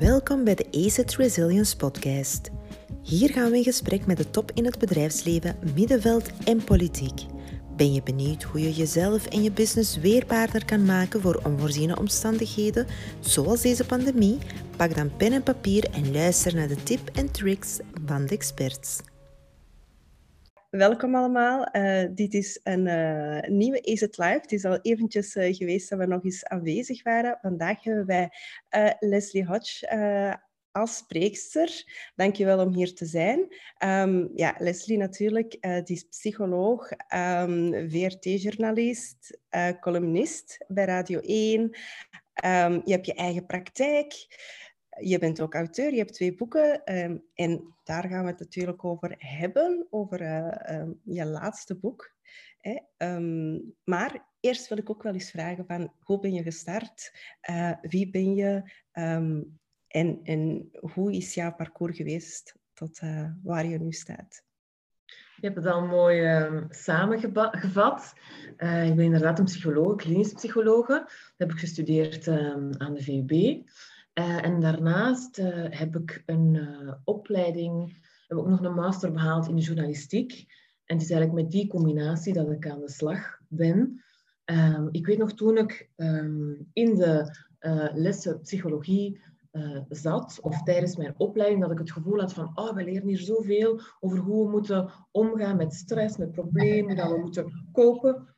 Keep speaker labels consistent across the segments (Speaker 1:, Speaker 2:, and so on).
Speaker 1: Welkom bij de ACET Resilience Podcast. Hier gaan we in gesprek met de top in het bedrijfsleven, middenveld en politiek. Ben je benieuwd hoe je jezelf en je business weerbaarder kan maken voor onvoorziene omstandigheden, zoals deze pandemie? Pak dan pen en papier en luister naar de tip en tricks van de experts. Welkom allemaal. Uh, dit is een uh, nieuwe Is It Live. Het is al eventjes uh, geweest dat we nog eens aanwezig waren. Vandaag hebben wij Leslie Hodge als spreekster. Dankjewel om hier te zijn. Um, ja, Leslie natuurlijk, die is psycholoog, um, ehm, VRT-journalist, columnist bij Radio 1. Um, ehm, je hebt je eigen praktijk je bent ook auteur, je hebt twee boeken ehm, en daar gaan we het natuurlijk over hebben, over uh, um, je laatste boek. Hè. Um, maar eerst wil ik ook wel eens vragen van hoe ben je gestart? Uh, wie ben je? en, en hoe is jouw parcours geweest tot uh, waar je nu staat?
Speaker 2: Je hebt het al mooi samengevat. Ik ben inderdaad een psycholoog, klinisch psycholoog. Dat heb ik gestudeerd aan de VUB. Uh, en daarnaast uh, heb ik een uh, opleiding, heb ook nog een master behaald in journalistiek. En het is eigenlijk met die combinatie dat ik aan de slag ben. Um, ik weet nog toen ik um, in de lessen psychologie zat, of tijdens mijn opleiding, dat ik het gevoel had van, oh, we leren hier zoveel over hoe we moeten omgaan met stress, met problemen, dat we moeten kopen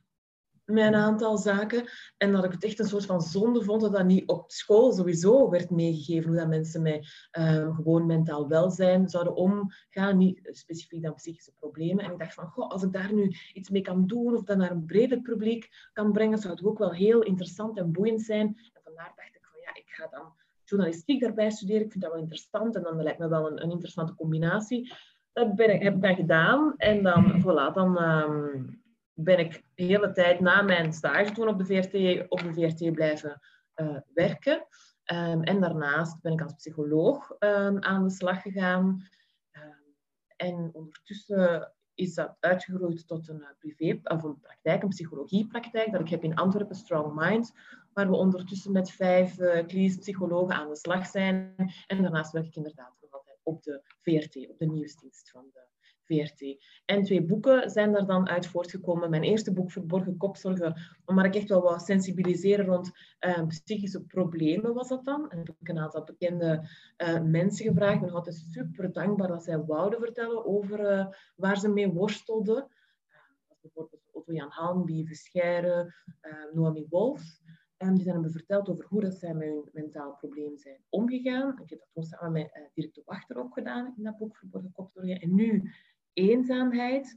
Speaker 2: met een aantal zaken. En dat ik het echt een soort van zonde vond dat dat niet op school sowieso werd meegegeven. Hoe dat mensen met um, gewoon mentaal welzijn zouden omgaan. Niet specifiek dan psychische problemen. En ik dacht van, goh, als ik daar nu iets mee kan doen of dat naar een breder publiek kan brengen, zou het ook wel heel interessant en boeiend zijn. En vandaar dacht ik van, ja, ik ga dan journalistiek daarbij studeren. Ik vind dat wel interessant. En dan lijkt me wel een, een interessante combinatie. Dat ben ik, heb ik dan gedaan. En dan, voilà, dan... Um, ben ik de hele tijd na mijn stage toen op de VRT, op de VRT blijven uh, werken. Um, en daarnaast ben ik als psycholoog um, aan de slag gegaan. Um, en ondertussen is dat uitgegroeid tot een uh, privé, of een praktijk, een psychologiepraktijk, dat ik heb in Antwerpen, Strong Mind, waar we ondertussen met vijf uh, klinische psychologen aan de slag zijn. En daarnaast werk ik inderdaad nog altijd op de VRT, op de nieuwsdienst van de VRT. En twee boeken zijn er dan uit voortgekomen. Mijn eerste boek, Verborgen Kopzorgen, omdat ik echt wel wat sensibiliseren rond uh, psychische problemen was dat dan. En heb ik een aantal bekende uh, mensen gevraagd. Ik ben altijd super dankbaar dat zij wouden vertellen over uh, waar ze mee worstelden. bijvoorbeeld Otto-Jan Haan, Bie Verscheire, Noami Wolf. En die zijn hebben verteld over hoe dat zij met hun mentaal probleem zijn omgegaan. Ik heb dat toen samen met uh, Dirk de Wachter ook gedaan in dat boek Verborgen Kopzorgen. En nu eenzaamheid,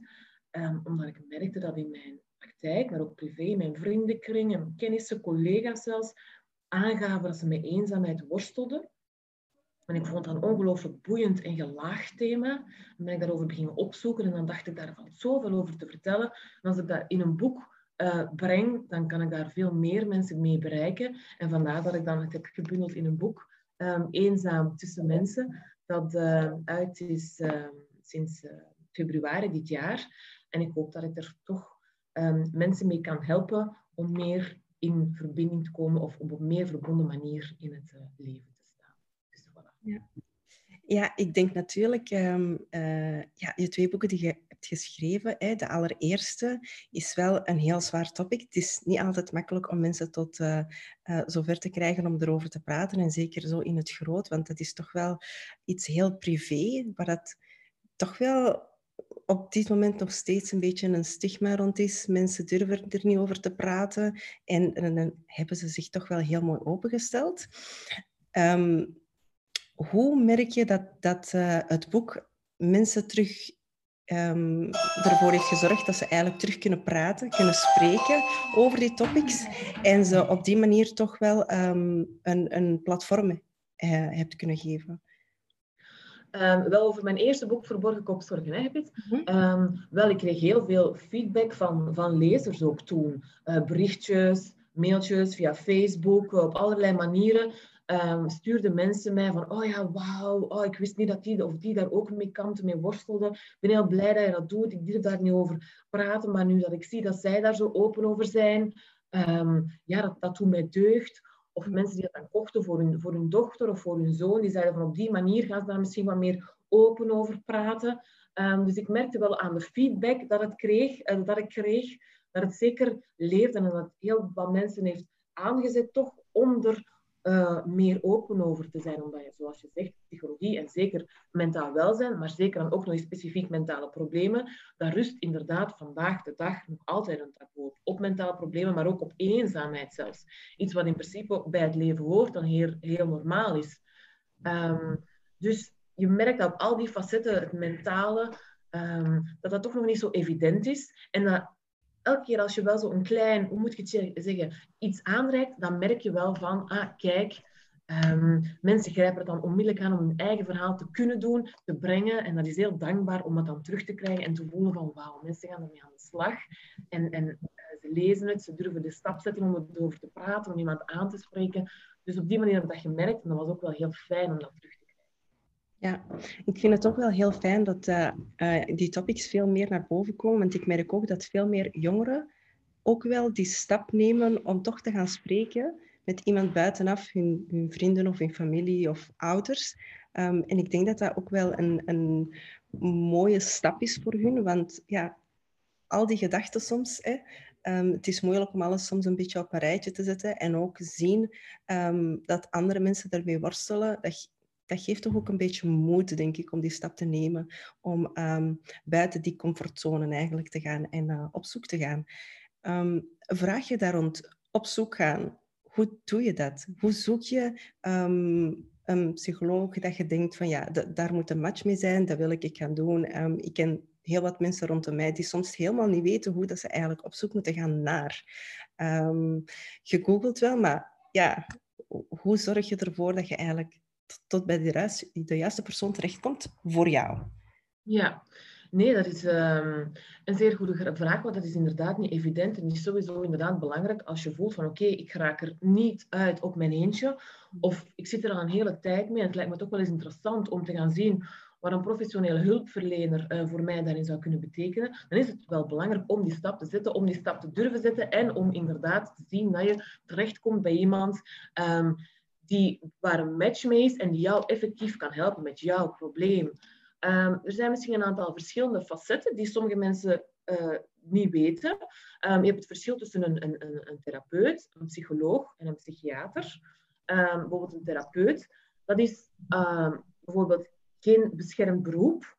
Speaker 2: um, omdat ik merkte dat in mijn praktijk, maar ook privé, mijn vriendenkring en kennissen, collega's zelfs, aangaven dat ze met eenzaamheid worstelden. En ik vond dat een ongelooflijk boeiend en gelaagd thema. Dan ben ik daarover beginnen opzoeken en dan dacht ik daarvan zoveel over te vertellen. En als ik dat in een boek uh, breng, dan kan ik daar veel meer mensen mee bereiken. En vandaar dat ik dan het heb gebundeld in een boek, um, Eenzaam tussen mensen, dat uh, uit is uh, sinds februari dit jaar. En ik hoop dat ik er toch um, mensen mee kan helpen om meer in verbinding te komen of op een meer verbonden manier in het uh, leven te staan. Dus voilà.
Speaker 1: Ja. Ja, ik denk natuurlijk, um, ja, je twee boeken die je hebt geschreven, hè, de allereerste is wel een heel zwaar topic. Het is niet altijd makkelijk om mensen tot uh, uh, zover te krijgen om erover te praten. En zeker zo in het groot, want het is toch wel iets heel privé, waar dat toch wel op dit moment nog steeds een beetje een stigma rond is. Mensen durven er niet over te praten en, dan hebben ze zich toch wel heel mooi opengesteld. Um, hoe merk je dat, dat uh, het boek mensen terug um, ervoor heeft gezorgd dat ze eigenlijk terug kunnen praten, kunnen spreken over die topics en ze op die manier toch wel um, een, een platform uh, hebt kunnen geven?
Speaker 2: Um, wel over mijn eerste boek Verborgen Kopzorgen, hè, het? Mhm. um, wel, ik kreeg heel veel feedback van, van lezers ook toen. Uh, berichtjes, mailtjes via Facebook, op allerlei manieren. Um, stuurden mensen mij van, oh ja, wauw, oh, ik wist niet dat die of die daar ook mee kampte, mee worstelde. Ik ben heel blij dat je dat doet. Ik durf daar niet over praten, maar nu dat ik zie dat zij daar zo open over zijn, ja, dat, dat doet mij deugd. Of mensen die dat dan kochten voor hun, voor hun dochter of voor hun zoon, die zeiden van op die manier gaan ze daar misschien wat meer open over praten. Ehm, dus ik merkte wel aan de feedback dat, het kreeg, uh, dat ik kreeg, dat het zeker leefde en dat heel wat mensen heeft aangezet toch om er uh, meer open over te zijn. Omdat je, zoals je zegt, psychologie en zeker mentaal welzijn, maar zeker dan ook nog eens specifiek mentale problemen, daar rust inderdaad vandaag de dag nog altijd een taboe op. Op mentale problemen, maar ook op eenzaamheid zelfs. Iets wat in principe bij het leven hoort en heel, heel normaal is. Um, dus je merkt dat op al die facetten, het mentale, um, dat dat toch nog niet zo evident is. En dat elke keer als je wel zo'n klein, hoe moet ik het zeggen, iets aanreikt, dan merk je wel van, ah, kijk, um, mensen grijpen er dan onmiddellijk aan om hun eigen verhaal te kunnen doen, te brengen. En dat is heel dankbaar om het dan terug te krijgen en te voelen van, wauw, mensen gaan ermee aan de slag. En, en uh, ze lezen het, ze durven de stap zetten om erover te praten, om iemand aan te spreken. Dus op die manier heb ik dat gemerkt en dat was ook wel heel fijn om dat terug te
Speaker 1: ja, ik vind het ook wel heel fijn dat uh, uh, die topics veel meer naar boven komen. Want ik merk ook dat veel meer jongeren ook wel die stap nemen om toch te gaan spreken met iemand buitenaf, hun, hun vrienden of hun familie of ouders. Um, en ik denk dat dat ook wel een, een mooie stap is voor hun. Want ja, al die gedachten soms, hè, Um, het is moeilijk om alles soms een beetje op een rijtje te zetten en ook zien um, dat andere mensen daarmee worstelen. Dat, dat geeft toch ook een beetje moed, denk ik, om die stap te nemen. Om um, buiten die comfortzone eigenlijk te gaan en uh, op zoek te gaan. Um, vraag je daar rond op zoek gaan. Hoe doe je dat? Hoe zoek je um, een psycholoog dat je denkt van ja, daar moet een match mee zijn, dat wil ik, ik gaan doen. ik ken heel wat mensen rondom mij die soms helemaal niet weten hoe dat ze eigenlijk op zoek moeten gaan naar. je googelt wel, maar ja, hoe zorg je ervoor dat je eigenlijk tot bij de juiste, de juiste persoon terechtkomt voor jou?
Speaker 2: Ja, nee, dat is um, een zeer goede vraag, want dat is inderdaad niet evident en is sowieso inderdaad belangrijk als je voelt van oké, ik raak er niet uit op mijn eentje of ik zit er al een hele tijd mee en het lijkt me toch wel eens interessant om te gaan zien wat een professionele hulpverlener uh, voor mij daarin zou kunnen betekenen, dan is het wel belangrijk om die stap te zetten, om die stap te durven zetten en om inderdaad te zien dat je terechtkomt bij iemand um, die, waar een match mee is en die jou effectief kan helpen met jouw probleem. Um, er zijn misschien een aantal verschillende facetten die sommige mensen uh, niet weten. Um, je hebt het verschil tussen een, een, een, therapeut, een psycholoog en een psychiater. Um, bijvoorbeeld een therapeut, dat is bijvoorbeeld geen beschermd beroep.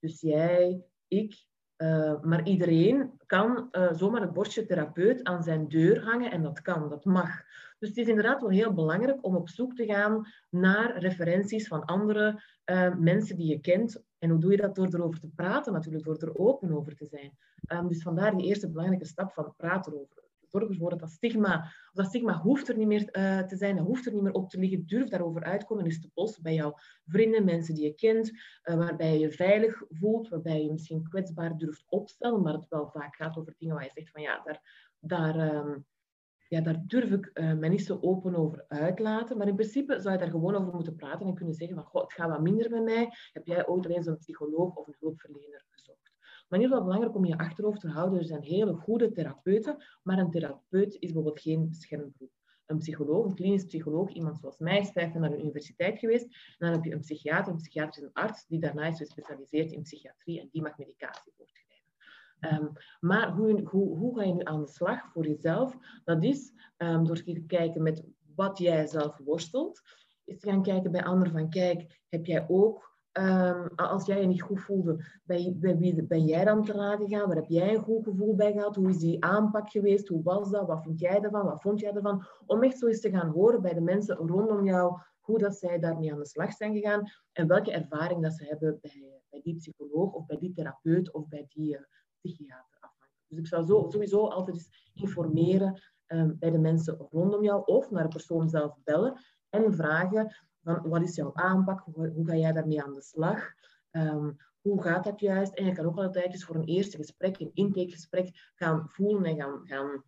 Speaker 2: dus jij, ik, uh, maar iedereen kan uh, zomaar het bordje therapeut aan zijn deur hangen en dat kan, dat mag. Dus het is inderdaad wel heel belangrijk om op zoek te gaan naar referenties van andere uh, mensen die je kent. En hoe doe je dat? Door erover te praten natuurlijk, door er open over te zijn. Um, dus vandaar die eerste belangrijke stap van praten erover. Zorg ervoor dat dat stigma, dat stigma hoeft er niet meer uh, te zijn, dat hoeft er niet meer op te liggen. Durf daarover uitkomen en is te posten bij jouw vrienden, mensen die je kent, uh, waarbij je je veilig voelt, waarbij je misschien kwetsbaar durft opstellen, maar het wel vaak gaat over dingen waar je zegt van ja, daar, daar, um, ja, daar durf ik uh, niet zo open over uitlaten. Maar in principe zou je daar gewoon over moeten praten en kunnen zeggen van, goh, het gaat wat minder met mij. Heb jij ooit eens een psycholoog of een hulpverlener gezocht? Maar in ieder geval belangrijk om je achterhoofd te houden. Er zijn hele goede therapeuten, maar een therapeut is bijvoorbeeld geen beschermd Een psycholoog, een klinisch psycholoog, iemand zoals mij, is vijf jaar naar de universiteit geweest. En dan heb je een psychiater, een psychiater is een arts, die daarna is gespecialiseerd in psychiatrie en die mag medicatie voortgeven. Um, maar hoe, hoe, hoe, ga je nu aan de slag voor jezelf? Dat is um, door te kijken met wat jij zelf worstelt. Is te gaan kijken bij anderen van, kijk, heb jij ook, um, als jij je niet goed voelde, bij, bij wie ben jij dan te raden gegaan? Waar heb jij een goed gevoel bij gehad? Hoe is die aanpak geweest? Hoe was dat? Wat vind jij ervan? Wat vond jij ervan? Om echt zo eens te gaan horen bij de mensen rondom jou, hoe dat zij daarmee aan de slag zijn gegaan en welke ervaring dat ze hebben bij, bij die psycholoog of bij die therapeut of bij die... Psychiater. Dus ik zou zo, sowieso altijd eens informeren um, bij de mensen rondom jou of naar de persoon zelf bellen en vragen van wat is jouw aanpak, hoe, hoe ga jij daarmee aan de slag, um, hoe gaat dat juist? En je kan ook altijd eens voor een eerste gesprek, een intakegesprek, gaan voelen en gaan, gaan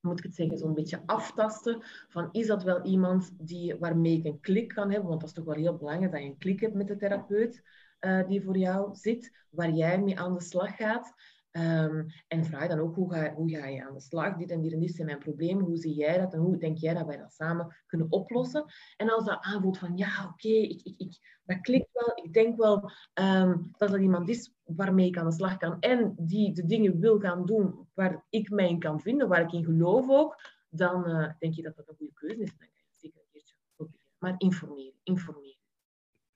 Speaker 2: moet ik het zeggen, zo'n beetje aftasten van is dat wel iemand die, waarmee ik een klik kan hebben, want dat is toch wel heel belangrijk dat je een klik hebt met de therapeut uh, die voor jou zit, waar jij mee aan de slag gaat. Ehm, en vraag dan ook, hoe ga, hoe ga je aan de slag? Dit en dit en dit zijn mijn problemen. Hoe zie jij dat? En hoe denk jij dat wij dat samen kunnen oplossen? En als dat aanvoelt van, ja, oké, ik, ik, ik, dat klikt wel. Ik denk wel ehm, dat er iemand is waarmee ik aan de slag kan. En die de dingen wil gaan doen waar ik mij in kan vinden, waar ik in geloof ook. Dan uh, denk je dat dat een goede keuze is. Dan kan je zeker een keertje proberen. Maar informeren, informeren.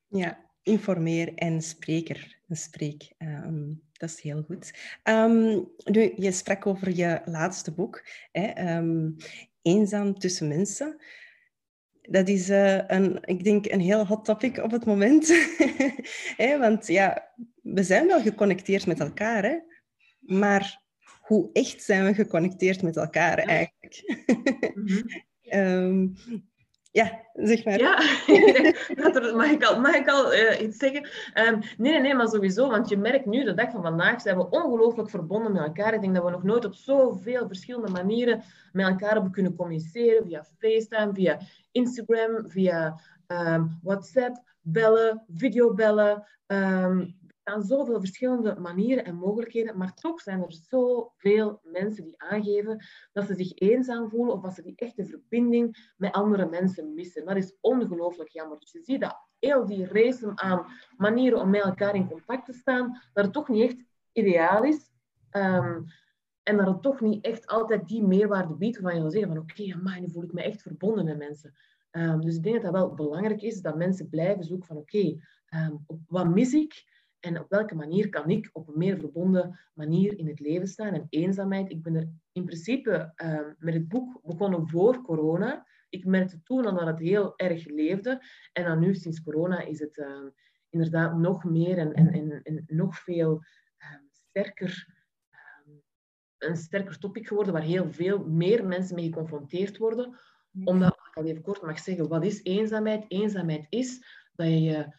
Speaker 1: Ja, informeer en spreker. Een spreek. Um, dat is heel goed. Um, nu, je sprak over je laatste boek, hè, um, Eenzaam tussen mensen. Dat is, uh, een, ik denk, een heel hot topic op het moment. want ja, we zijn wel geconnecteerd met elkaar, hè? maar hoe echt zijn we geconnecteerd met elkaar eigenlijk? mm Ja, zeg maar.
Speaker 2: Ja, mag ik al, mag ik al uh, iets zeggen? Um, nee, nee, maar sowieso, want je merkt nu, de dag van vandaag, zijn we ongelooflijk verbonden met elkaar. Ik denk dat we nog nooit op zoveel verschillende manieren met elkaar hebben kunnen communiceren. Via FaceTime, via Instagram, via um, WhatsApp, bellen, videobellen. Um, aan zoveel verschillende manieren en mogelijkheden, maar toch zijn er zoveel mensen die aangeven dat ze zich eenzaam voelen of dat ze die echte verbinding met andere mensen missen. Dat is ongelooflijk jammer. Dus je ziet dat heel die race aan manieren om met elkaar in contact te staan, dat het toch niet echt ideaal is. Ehm, en dat het toch niet echt altijd die meerwaarde biedt van je wil zeggen van oké, okay, nu voel ik me echt verbonden met mensen. Um, dus ik denk dat dat wel belangrijk is, dat mensen blijven zoeken van oké, um, wat mis ik? En op welke manier kan ik op een meer verbonden manier in het leven staan? En eenzaamheid, ik ben er in principe uh, met het boek begonnen voor corona. Ik merkte toen al dat het heel erg leefde. En dan nu, sinds corona, is het uh, inderdaad nog meer en, en, en, en nog veel uh, sterker, een sterker topic geworden, waar heel veel meer mensen mee geconfronteerd worden. Omdat, ik al even kort mag zeggen, wat is eenzaamheid? Eenzaamheid is dat je je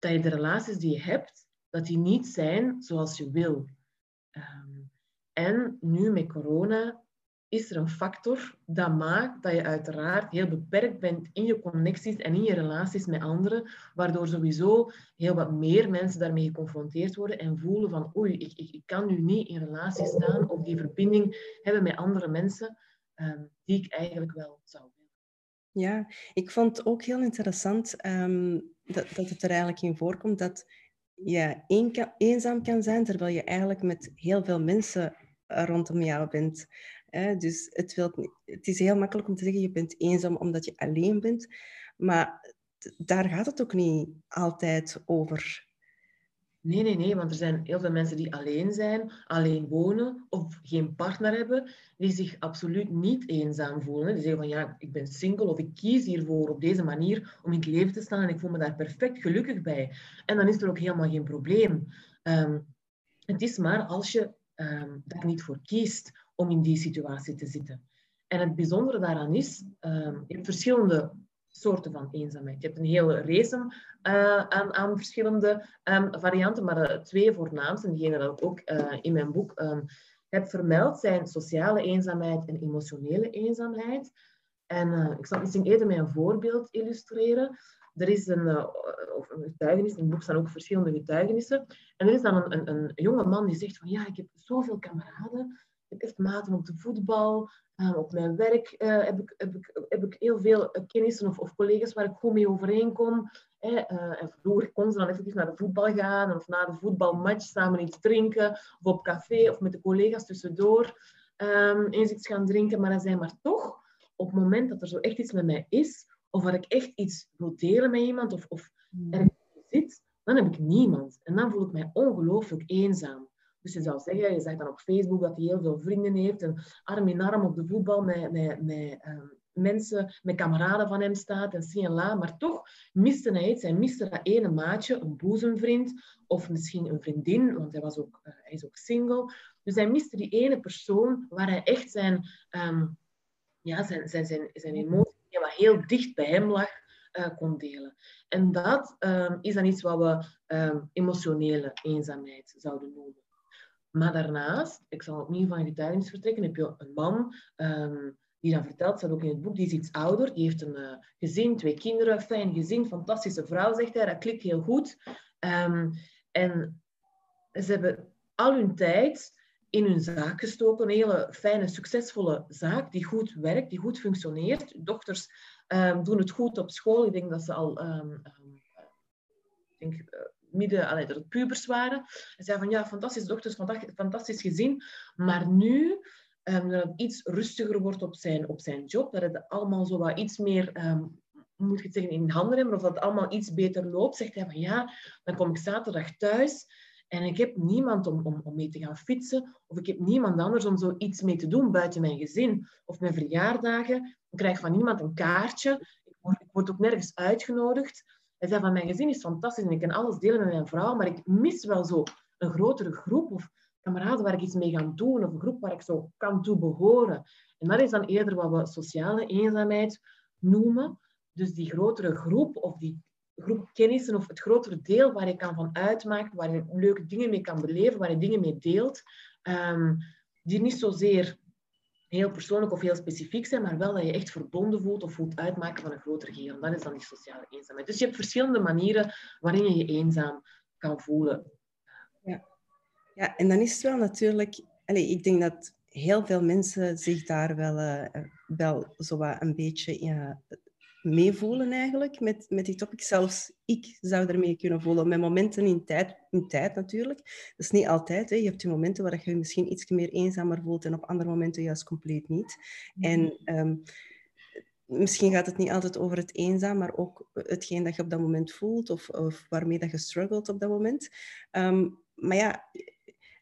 Speaker 2: dat je de relaties die je hebt, dat die niet zijn zoals je wil. Um, en nu met corona is er een factor dat maakt dat je uiteraard heel beperkt bent in je connecties en in je relaties met anderen, waardoor sowieso heel wat meer mensen daarmee geconfronteerd worden en voelen van oei, ik, ik, kan nu niet in relatie staan of die verbinding hebben met andere mensen um, die ik eigenlijk wel zou willen.
Speaker 1: Ja, ik vond het ook heel interessant um, dat, dat het er eigenlijk in voorkomt dat je een, eenzaam kan zijn, terwijl je eigenlijk met heel veel mensen rondom jou bent. dus het, het is heel makkelijk om te zeggen, je bent eenzaam omdat je alleen bent. Maar daar gaat het ook niet altijd over.
Speaker 2: Nee, nee, nee, want er zijn heel veel mensen die alleen zijn, alleen wonen of geen partner hebben, die zich absoluut niet eenzaam voelen. Die zeggen van ja, ik ben single of ik kies hiervoor op deze manier om in het leven te staan en ik voel me daar perfect gelukkig bij. En dan is er ook helemaal geen probleem. Um, het is maar als je um, daar niet voor kiest om in die situatie te zitten. En het bijzondere daaraan is, um, je hebt verschillende soorten van eenzaamheid. Je hebt een hele race uh, aan, aan, verschillende um, varianten, maar de twee voornaamste, en diegene dat ik ook uh, in mijn boek um, heb vermeld, zijn sociale eenzaamheid en emotionele eenzaamheid. En ik zal misschien eerder met een voorbeeld illustreren. Er is een, een getuigenis, in het boek staan ook verschillende getuigenissen. En er is dan een, een, een jonge man die zegt van ja, ik heb zoveel kameraden, heb echt maten op de voetbal, uh, op mijn werk uh, heb, ik, heb, ik, heb ik heel veel kennissen of, of collega's waar ik goed mee overeenkom. Hè. Uh, en vroeger kon ze dan effectief naar de voetbal gaan of na de voetbalmatch samen iets drinken of op café of met de collega's tussendoor um, eens iets gaan drinken. Maar dan zijn maar toch, op het moment dat er zo echt iets met mij is of dat ik echt iets wil delen met iemand of, of hmm. ergens zit, dan heb ik niemand. En dan voel ik mij ongelooflijk eenzaam. Dus je zou zeggen, je zegt dan op Facebook dat hij heel veel vrienden heeft en arm in arm op de voetbal met, met, met um, mensen, met kameraden van hem staat en zie en la. Maar toch miste hij iets. Hij miste dat ene maatje, een boezemvriend of misschien een vriendin, want hij, was ook, uh, hij is ook single. Dus hij miste die ene persoon waar hij echt zijn, um, ja, zijn, zijn, zijn, zijn emotie, wat heel dicht bij hem lag, uh, kon delen. En dat um, is dan iets wat we emotionele eenzaamheid zouden noemen. Maar daarnaast, ik zal opnieuw van getuigenis vertrekken, heb je een man um, die dan vertelt, staat ook in het boek, die is iets ouder, die heeft een uh, gezin, twee kinderen, fijn gezin, fantastische vrouw, zegt hij, dat klikt heel goed. Um, en ze hebben al hun tijd in hun zaak gestoken. Een hele fijne, succesvolle zaak die goed werkt, die goed functioneert. Dochters um, doen het goed op school. Ik denk dat ze al ik denk, uh, midden, allee, dat het pubers waren. En zeiden van ja, fantastisch dochters, fantastisch gezin. Maar nu um, dat het iets rustiger wordt op zijn, op zijn job, dat het allemaal zo wat iets meer um, moet ik zeggen, in handen hebben, of dat het allemaal iets beter loopt, zegt hij van ja, dan kom ik zaterdag thuis en ik heb niemand om, om, om mee te gaan fietsen, of ik heb niemand anders om zo iets mee te doen buiten mijn gezin, of mijn verjaardagen. Ik krijg van niemand een kaartje, ik word, ik word ook nergens uitgenodigd. Hij zei van mijn gezin is fantastisch en ik kan alles delen met mijn vrouw, maar ik mis wel zo een grotere groep of kameraden waar ik iets mee ga doen, of een groep waar ik zo kan toe behoren. En dat is dan eerder wat we sociale eenzaamheid noemen. Dus die grotere groep of die groep kennissen of het grotere deel waar je kan van uitmaakt, waar je leuke dingen mee kan beleven, waar je dingen mee deelt, um, die niet zozeer heel persoonlijk of heel specifiek zijn, maar wel dat je echt verbonden voelt of voelt uitmaken van een groter geheel. Dat is dan die sociale eenzaamheid. Dus je hebt verschillende manieren waarin je je eenzaam kan voelen.
Speaker 1: Ja, ja en dan is het wel natuurlijk... Allez, ik denk dat heel veel mensen zich daar wel, uh, wel zo een beetje ja, meevoelen eigenlijk met, met die topic. Zelfs ik zou ermee kunnen voelen. Met momenten in tijd, in tijd natuurlijk. Dat is niet altijd. Hè. Je hebt die momenten waar je, je misschien iets meer eenzamer voelt en op andere momenten juist compleet niet. Mhm. En ehm, misschien gaat het niet altijd over het eenzaam, maar ook hetgeen dat je op dat moment voelt of, of waarmee dat je struggelt op dat moment. Ehm, maar ja,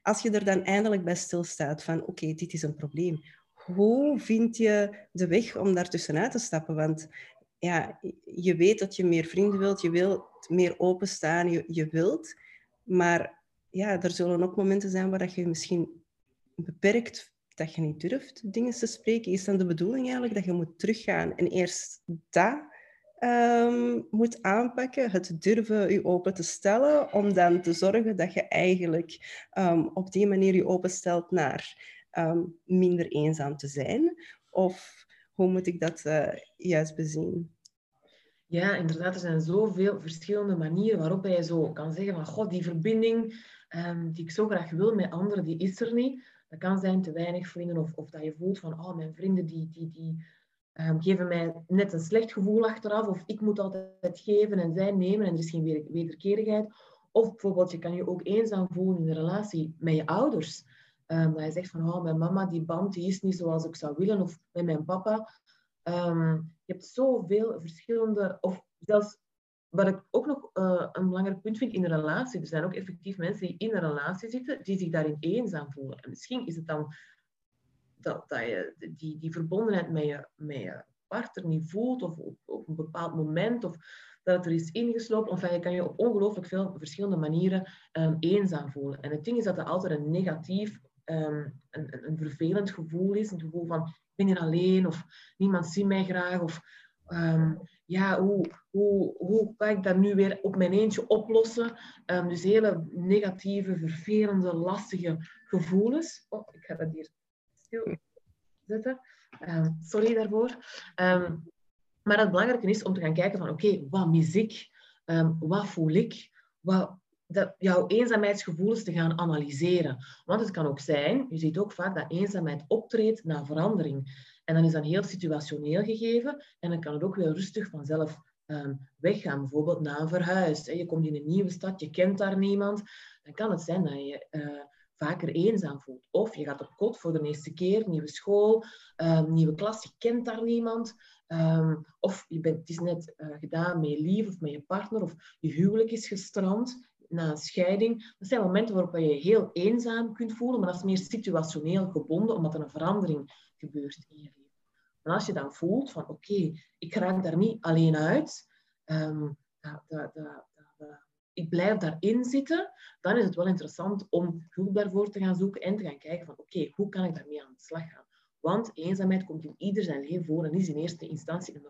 Speaker 1: als je er dan eindelijk bij stilstaat van oké, dit is een probleem. Hoe vind je de weg om daar tussenuit te stappen? Want ja, je weet dat je meer vrienden wilt, je wilt meer openstaan, je, je wilt. Maar ja, er zullen ook momenten zijn waar je misschien beperkt, dat je niet durft dingen te spreken. Is dan de bedoeling eigenlijk dat je moet teruggaan en eerst dat um, moet aanpakken, het durven je open te stellen, om dan te zorgen dat je eigenlijk um, op die manier je openstelt naar um, minder eenzaam te zijn? Of hoe moet ik dat uh, juist bezien?
Speaker 2: Ja, inderdaad. Er zijn zoveel verschillende manieren waarop je zo kan zeggen van god, die verbinding um, die ik zo graag wil met anderen, die is er niet. Dat kan zijn te weinig vrienden of, of dat je voelt van oh, mijn vrienden die, die, die um, geven mij net een slecht gevoel achteraf of ik moet altijd geven en zij nemen en er is geen wederkerigheid. Of bijvoorbeeld, je kan je ook eenzaam voelen in de relatie met je ouders. Um, dat je zegt van, oh, mijn mama, die band die is niet zoals ik zou willen. Of met mijn papa. Um, je hebt zoveel verschillende... Of zelfs, wat ik ook nog uh, een belangrijk punt vind in een relatie. Er zijn ook effectief mensen die in een relatie zitten, die zich daarin eenzaam voelen. En misschien is het dan dat, dat je die, die verbondenheid met je, met je partner niet voelt. Of op, op een bepaald moment. Of dat het er is ingeslopen. Of je kan je op ongelooflijk veel verschillende manieren um, eenzaam voelen. En het ding is dat er altijd een negatief um, een, een, vervelend gevoel is. Een gevoel van, ik ben hier alleen, of niemand ziet mij graag, of um, ja, hoe, hoe, hoe kan ik dat nu weer op mijn eentje oplossen? Um, dus hele negatieve, vervelende, lastige gevoelens. Oh, ik ga dat hier stil zetten. sorry daarvoor. maar het belangrijke is om te gaan kijken van, oké, wat mis ik? wat voel ik? Wat, dat, jouw eenzaamheidsgevoelens te gaan analyseren. Want het kan ook zijn, je ziet ook vaak dat eenzaamheid optreedt na verandering. En dan is dat heel situationeel gegeven en dan kan het ook weer rustig vanzelf um, weggaan. Bijvoorbeeld na een verhuis. Je komt in een nieuwe stad, je kent daar niemand. Dan kan het zijn dat je uh, vaker eenzaam voelt. Of je gaat op kot voor de eerste keer, nieuwe school, um, nieuwe klas, je kent daar niemand. Um, of je bent, het is net uh, gedaan met lief of met je partner, of je huwelijk is gestrand na een scheiding. Dat zijn momenten waarop je je heel eenzaam kunt voelen, maar dat is meer situationeel gebonden, omdat er een verandering gebeurt in je leven. En als je dan voelt van oké, ik raak daar niet alleen uit, um, ik blijf daarin zitten, dan is het wel interessant om hulp daarvoor te gaan zoeken en te gaan kijken van oké, hoe kan ik daarmee aan de slag gaan? Want eenzaamheid komt in ieder zijn leven voor en is in eerste instantie een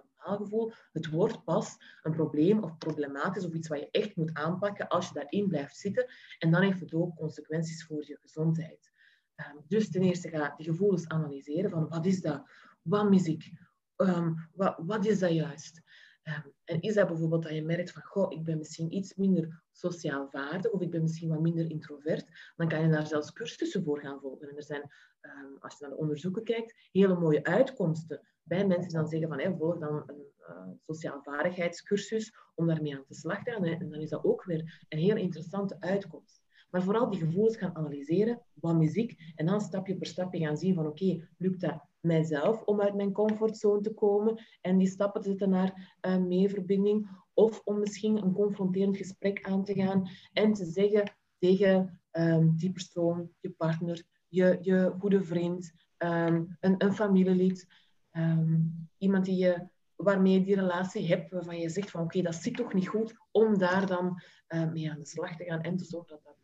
Speaker 2: Het wordt pas een probleem of problematisch of iets wat je echt moet aanpakken als je daarin blijft zitten. En dan heeft het ook consequenties voor je gezondheid. Ehm, dus ten eerste ga die gevoelens analyseren van wat is dat? Wat mis ik? Um, wat, wat, is dat juist? Ehm, en is dat bijvoorbeeld dat je merkt van, goh, ik ben misschien iets minder sociaal vaardig of ik ben misschien wat minder introvert, dan kan je daar zelfs cursussen voor gaan volgen. En er zijn, ehm, als je naar de onderzoeken kijkt, hele mooie uitkomsten bij mensen die dan zeggen van, hey, volg dan een uh, sociaal vaardigheidscursus om daarmee aan de slag te gaan. En dan is dat ook weer een heel interessante uitkomst. Maar vooral die gevoelens gaan analyseren, wat muziek, en dan stapje per stapje gaan zien van oké, lukt dat mijzelf om uit mijn comfortzone te komen en die stappen te zetten naar uh, meeverbinding, of om misschien een confronterend gesprek aan te gaan en te zeggen tegen um, die persoon, je partner, je, je goede vriend, um, een, een familielid, um, iemand die je, waarmee je die relatie hebt, waarvan je zegt van oké, dat zit toch niet goed, om daar dan uh, mee aan de slag te gaan en te zorgen dat dat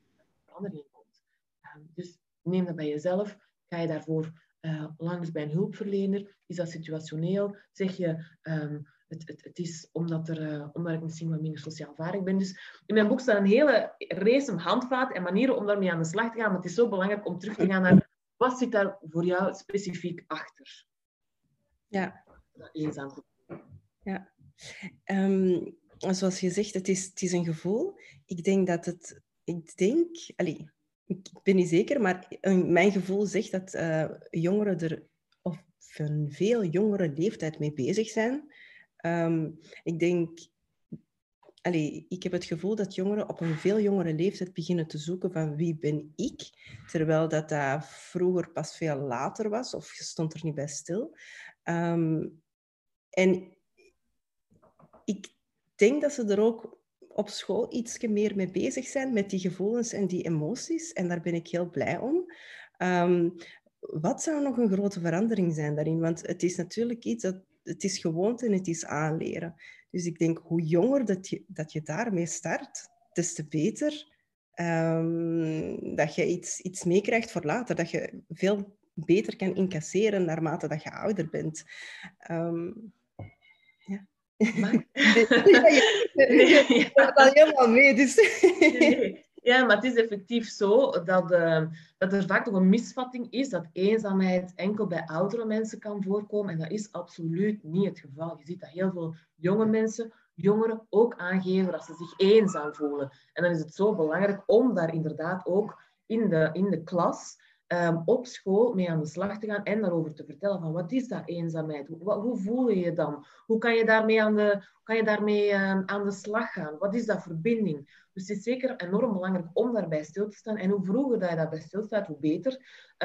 Speaker 2: verandering komt. dus neem dat bij jezelf, ga je daarvoor uh, langs bij een hulpverlener? Is dat situationeel? Zeg je, um, het, het, het, is omdat, er, uh, omdat ik misschien wat minder sociaal vaardig ben. Dus in mijn boek staat een hele race handvaten en manieren om daarmee aan de slag te gaan. Maar het is zo belangrijk om terug te gaan naar wat zit daar voor jou specifiek achter?
Speaker 1: Ja.
Speaker 2: Eenzaam
Speaker 1: Ja. Um, zoals je zegt, het is, het is een gevoel. Ik denk dat het... Ik denk... Allez, ik ben niet zeker, maar mijn gevoel zegt dat uh, jongeren er op een veel jongere leeftijd mee bezig zijn. Um, ik denk, ik heb het gevoel dat jongeren op een veel jongere leeftijd beginnen te zoeken van wie ben ik, terwijl dat, dat vroeger pas veel later was of je stond er niet bij stil. Um, en ik denk dat ze er ook op school iets meer mee bezig zijn met die gevoelens en die emoties. En daar ben ik heel blij om. Um, wat zou nog een grote verandering zijn daarin? Want het is natuurlijk iets dat het is gewoonte en het is aanleren. Dus ik denk, hoe jonger dat je, dat je daarmee start, des te beter um, dat je iets, iets meekrijgt voor later. Dat je veel beter kan incasseren naarmate dat je ouder bent. Ja. Maar... ja, je gaat al helemaal mee. Dus.
Speaker 2: Ja, maar het is effectief zo dat, uh, dat er vaak nog een misvatting is dat eenzaamheid enkel bij oudere mensen kan voorkomen. En dat is absoluut niet het geval. Je ziet dat heel veel jonge mensen, jongeren ook aangeven dat ze zich eenzaam voelen. En dan is het zo belangrijk om daar inderdaad ook in de, in de klas um, op school mee aan de slag te gaan en daarover te vertellen van wat is dat eenzaamheid? Hoe, hoe voel je je dan? Hoe kan je daarmee, aan de, kan je daarmee um, aan de slag gaan? Wat is dat verbinding? Dus het is zeker enorm belangrijk om daarbij stil te staan. En hoe vroeger dat je daarbij stilstaat, hoe beter.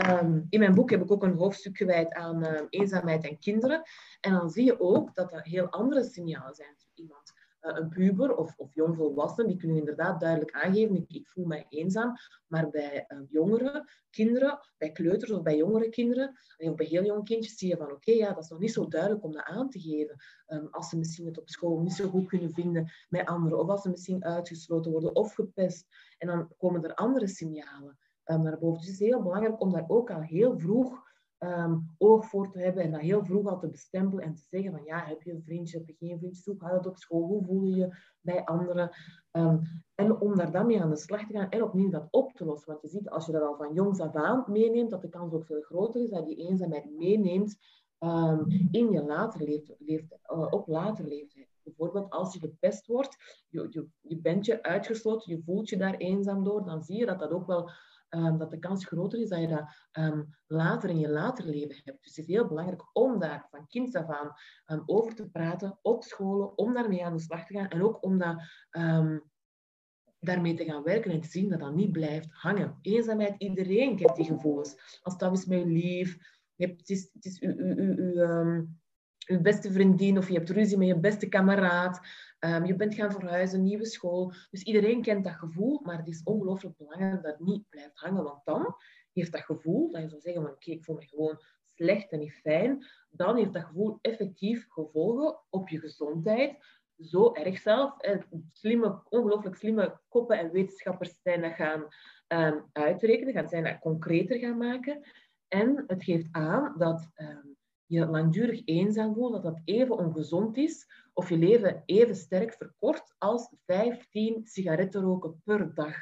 Speaker 2: Um, in mijn boek heb ik ook een hoofdstuk gewijd aan eenzaamheid en kinderen. En dan zie je ook dat er heel andere signalen zijn. Iemand een puber of, of jongvolwassenen, die kunnen inderdaad duidelijk aangeven, ik, ik voel mij eenzaam. Maar bij uh, jongeren, kinderen, bij kleuters of bij jongere kinderen, bij heel jonge kindjes, zie je van oké, ja, dat is nog niet zo duidelijk om dat aan te geven. Um, als ze misschien het op school niet zo goed kunnen vinden met anderen, of als ze misschien uitgesloten worden of gepest. En dan komen er andere signalen um, naar boven. Dus het is heel belangrijk om daar ook al heel vroeg um, oog voor te hebben en dat heel vroeg al te bestempelen en te zeggen van ja, heb je een vriendje, heb je geen vriendje, hoe gaat het op school, hoe voel je je bij anderen? Um, en om daar dan mee aan de slag te gaan en opnieuw dat op te lossen. Want je ziet, als je dat al van jongs af aan meeneemt, dat de kans ook veel groter is dat je eenzaamheid meeneemt um, in je later leeftijd, uh, op later leeftijd. Bijvoorbeeld als je gepest wordt, je, je, je bent je uitgesloten, je voelt je daar eenzaam door, dan zie je dat dat ook wel um, dat de kans groter is dat je dat um, later in je later leven hebt. Dus het is heel belangrijk om daar van kind af aan um, over te praten op scholen, om daarmee aan de slag te gaan en ook om dat, daarmee te gaan werken en te zien dat dat niet blijft hangen. Eenzaamheid, iedereen kent die gevoelens. Als dat is met je lief, je hebt, het is, het is uw, uw, uw, uw beste vriendin of je hebt ruzie met je beste kameraad. Um, je bent gaan verhuizen, nieuwe school. Dus iedereen kent dat gevoel, maar het is ongelooflijk belangrijk dat het niet blijft hangen. Want dan heeft dat gevoel, dat je zou zeggen van oké, ik voel me gewoon slecht en niet fijn, dan heeft dat gevoel effectief gevolgen op je gezondheid. Zo erg zelf. Slimme, ongelooflijk slimme koppen en wetenschappers zijn dat gaan um, uitrekenen, gaan zijn dat concreter gaan maken. En het geeft aan dat je langdurig eenzaam voelt, dat dat even ongezond is of je leven even sterk verkort als 15 sigaretten roken per dag.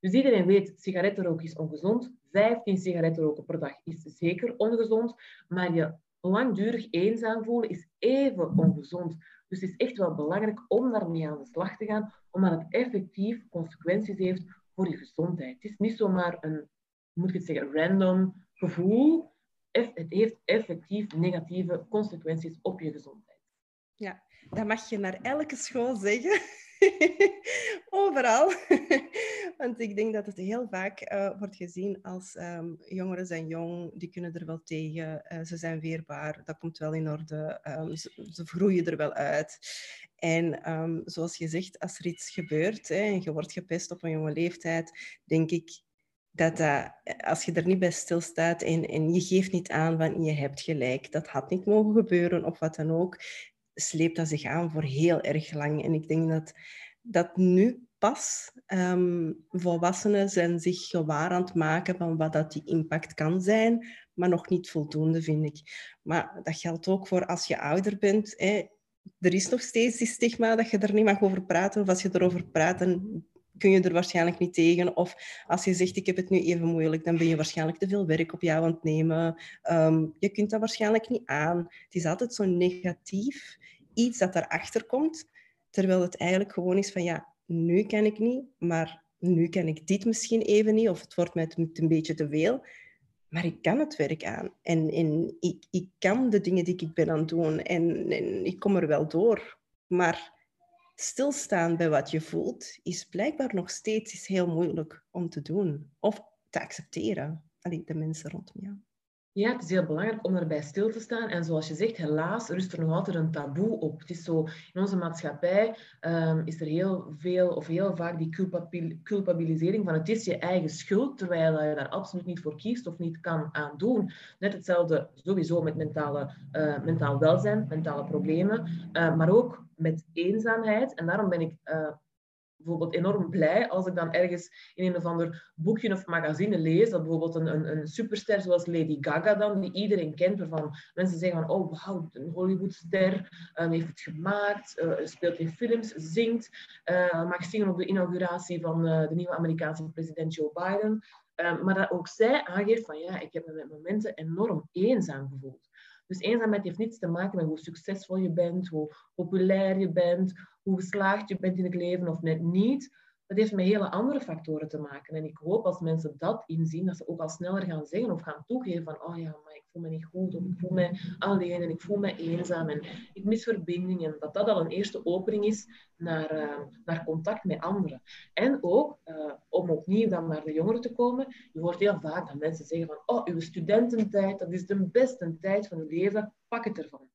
Speaker 2: Dus iedereen weet, sigaretten roken is ongezond. 15 sigaretten roken per dag is zeker ongezond. Maar je langdurig eenzaam voelen is even ongezond. Dus het is echt wel belangrijk om daarmee aan de slag te gaan, omdat het effectief consequenties heeft voor je gezondheid. Het is niet zomaar een, moet ik zeggen, random gevoel. Het heeft effectief negatieve consequenties op je gezondheid.
Speaker 1: Ja, dat mag je naar elke school zeggen. Overal. Want ik denk dat het heel vaak uh, wordt gezien als um, jongeren zijn jong, die kunnen er wel tegen, uh, ze zijn weerbaar, dat komt wel in orde, um, ze, groeien er wel uit. En um, zoals je zegt, als er iets gebeurt hè, en je wordt gepest op een jonge leeftijd, denk ik dat uh, als je er niet bij stilstaat en, je geeft niet aan van je hebt gelijk, dat had niet mogen gebeuren of wat dan ook, sleept dat zich aan voor heel erg lang. En ik denk dat, dat nu pas um, volwassenen zich gewaar aan het maken van wat dat die impact kan zijn, maar nog niet voldoende, vind ik. Maar dat geldt ook voor als je ouder bent. Hè. Er is nog steeds die stigma dat je er niet mag over praten. Of als je erover praat, dan kun je er waarschijnlijk niet tegen. Of als je zegt, ik heb het nu even moeilijk, dan ben je waarschijnlijk te veel werk op jou aan het nemen. Um, je kunt dat waarschijnlijk niet aan. Het is altijd zo negatief iets dat daarachter komt, terwijl het eigenlijk gewoon is van ja, nu kan ik niet, maar nu kan ik dit misschien even niet, of het wordt mij een beetje te veel. Maar ik kan het werk aan. En, en ik, ik kan de dingen die ik ben aan het doen. En, en ik kom er wel door. Maar stilstaan bij wat je voelt, is blijkbaar nog steeds heel moeilijk om te doen. Of te accepteren. Allee, de mensen rondom jou.
Speaker 2: Ja, het is heel belangrijk om erbij stil te staan. En zoals je zegt, helaas rust er nog altijd een taboe op. Het is zo, in onze maatschappij um, is er heel veel of heel vaak die culpabilisering van het is je eigen schuld, terwijl je daar absoluut niet voor kiest of niet kan aan doen. Net hetzelfde sowieso met mentale, uh, mentaal welzijn, mentale problemen, uh, maar ook met eenzaamheid. En daarom ben ik uh, bijvoorbeeld enorm blij als ik dan ergens in een of ander boekje of magazine lees dat bijvoorbeeld een, een, een superster zoals Lady Gaga dan, die iedereen kent, waarvan mensen zeggen van oh wauw, een Hollywoodster, um, heeft het gemaakt, uh, speelt in films, zingt, uh, mag zingen op de inauguratie van de nieuwe Amerikaanse president Joe Biden. Maar dat ook zij aangeeft van ja, ik heb me met momenten enorm eenzaam gevoeld. Dus eenzaamheid heeft niets te maken met hoe succesvol je bent, hoe populair je bent, hoe geslaagd je bent in het leven of net niet. Dat heeft met hele andere factoren te maken. En ik hoop als mensen dat inzien, dat ze ook al sneller gaan zeggen of gaan toegeven van, oh ja, maar ik voel me niet goed, of ik voel me alleen en ik voel me eenzaam en ik mis verbinding. En dat dat al een eerste opening is naar, uh, naar contact met anderen. En ook, uh, om opnieuw dan naar de jongeren te komen, je hoort heel vaak dat mensen zeggen van, oh, uw studententijd, dat is de beste tijd van uw leven, pak het ervan.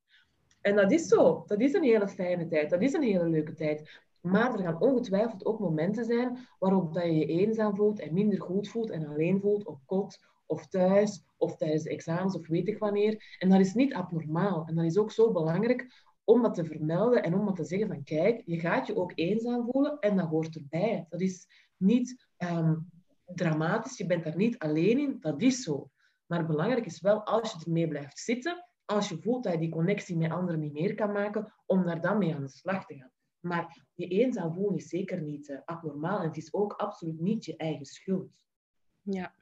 Speaker 2: En dat is zo. Dat is een hele fijne tijd. Dat is een hele leuke tijd. Maar er gaan ongetwijfeld ook momenten zijn waarop dat je je eenzaam voelt en minder goed voelt en alleen voelt op kot of thuis of tijdens examens of weet ik wanneer. En dat is niet abnormaal. En dat is ook zo belangrijk om dat te vermelden en om dat te zeggen van kijk, je gaat je ook eenzaam voelen en dat hoort erbij. Dat is niet um, dramatisch, je bent daar niet alleen in, dat is zo. Maar belangrijk is wel, als je ermee blijft zitten, als je voelt dat je die connectie met anderen niet meer kan maken, om daar dan mee aan de slag te gaan. Maar je eenzaam is zeker niet uh, abnormaal en het is ook absoluut niet je eigen schuld.
Speaker 1: Ja,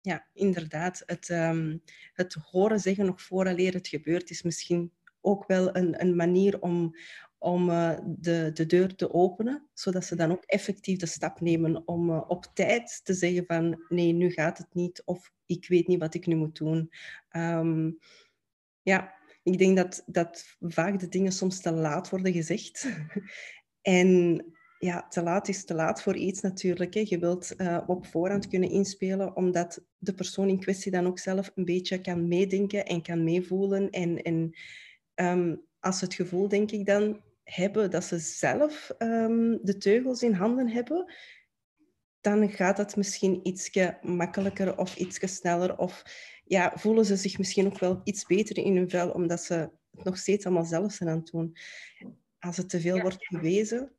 Speaker 1: ja inderdaad. Het, um, het horen zeggen nog vooraleer het gebeurt is misschien ook wel een, een manier om, om uh, de, de deur te openen, zodat ze dan ook effectief de stap nemen om uh, op tijd te zeggen van nee, nu gaat het niet of ik weet niet wat ik nu moet doen. Um, ja, ik denk dat, dat vaak de dingen soms te laat worden gezegd. en ja, te laat is te laat voor iets natuurlijk. Hè. Je wilt uh, op voorhand kunnen inspelen, omdat de persoon in kwestie dan ook zelf een beetje kan meedenken en kan meevoelen. En, en um, als ze het gevoel, denk ik dan, hebben dat ze zelf um, de teugels in handen hebben, dan gaat dat misschien iets makkelijker of iets sneller. Of ja, voelen ze zich misschien ook wel iets beter in hun vel, omdat ze het nog steeds allemaal zelf zijn aan het doen. Als het te veel wordt gewezen.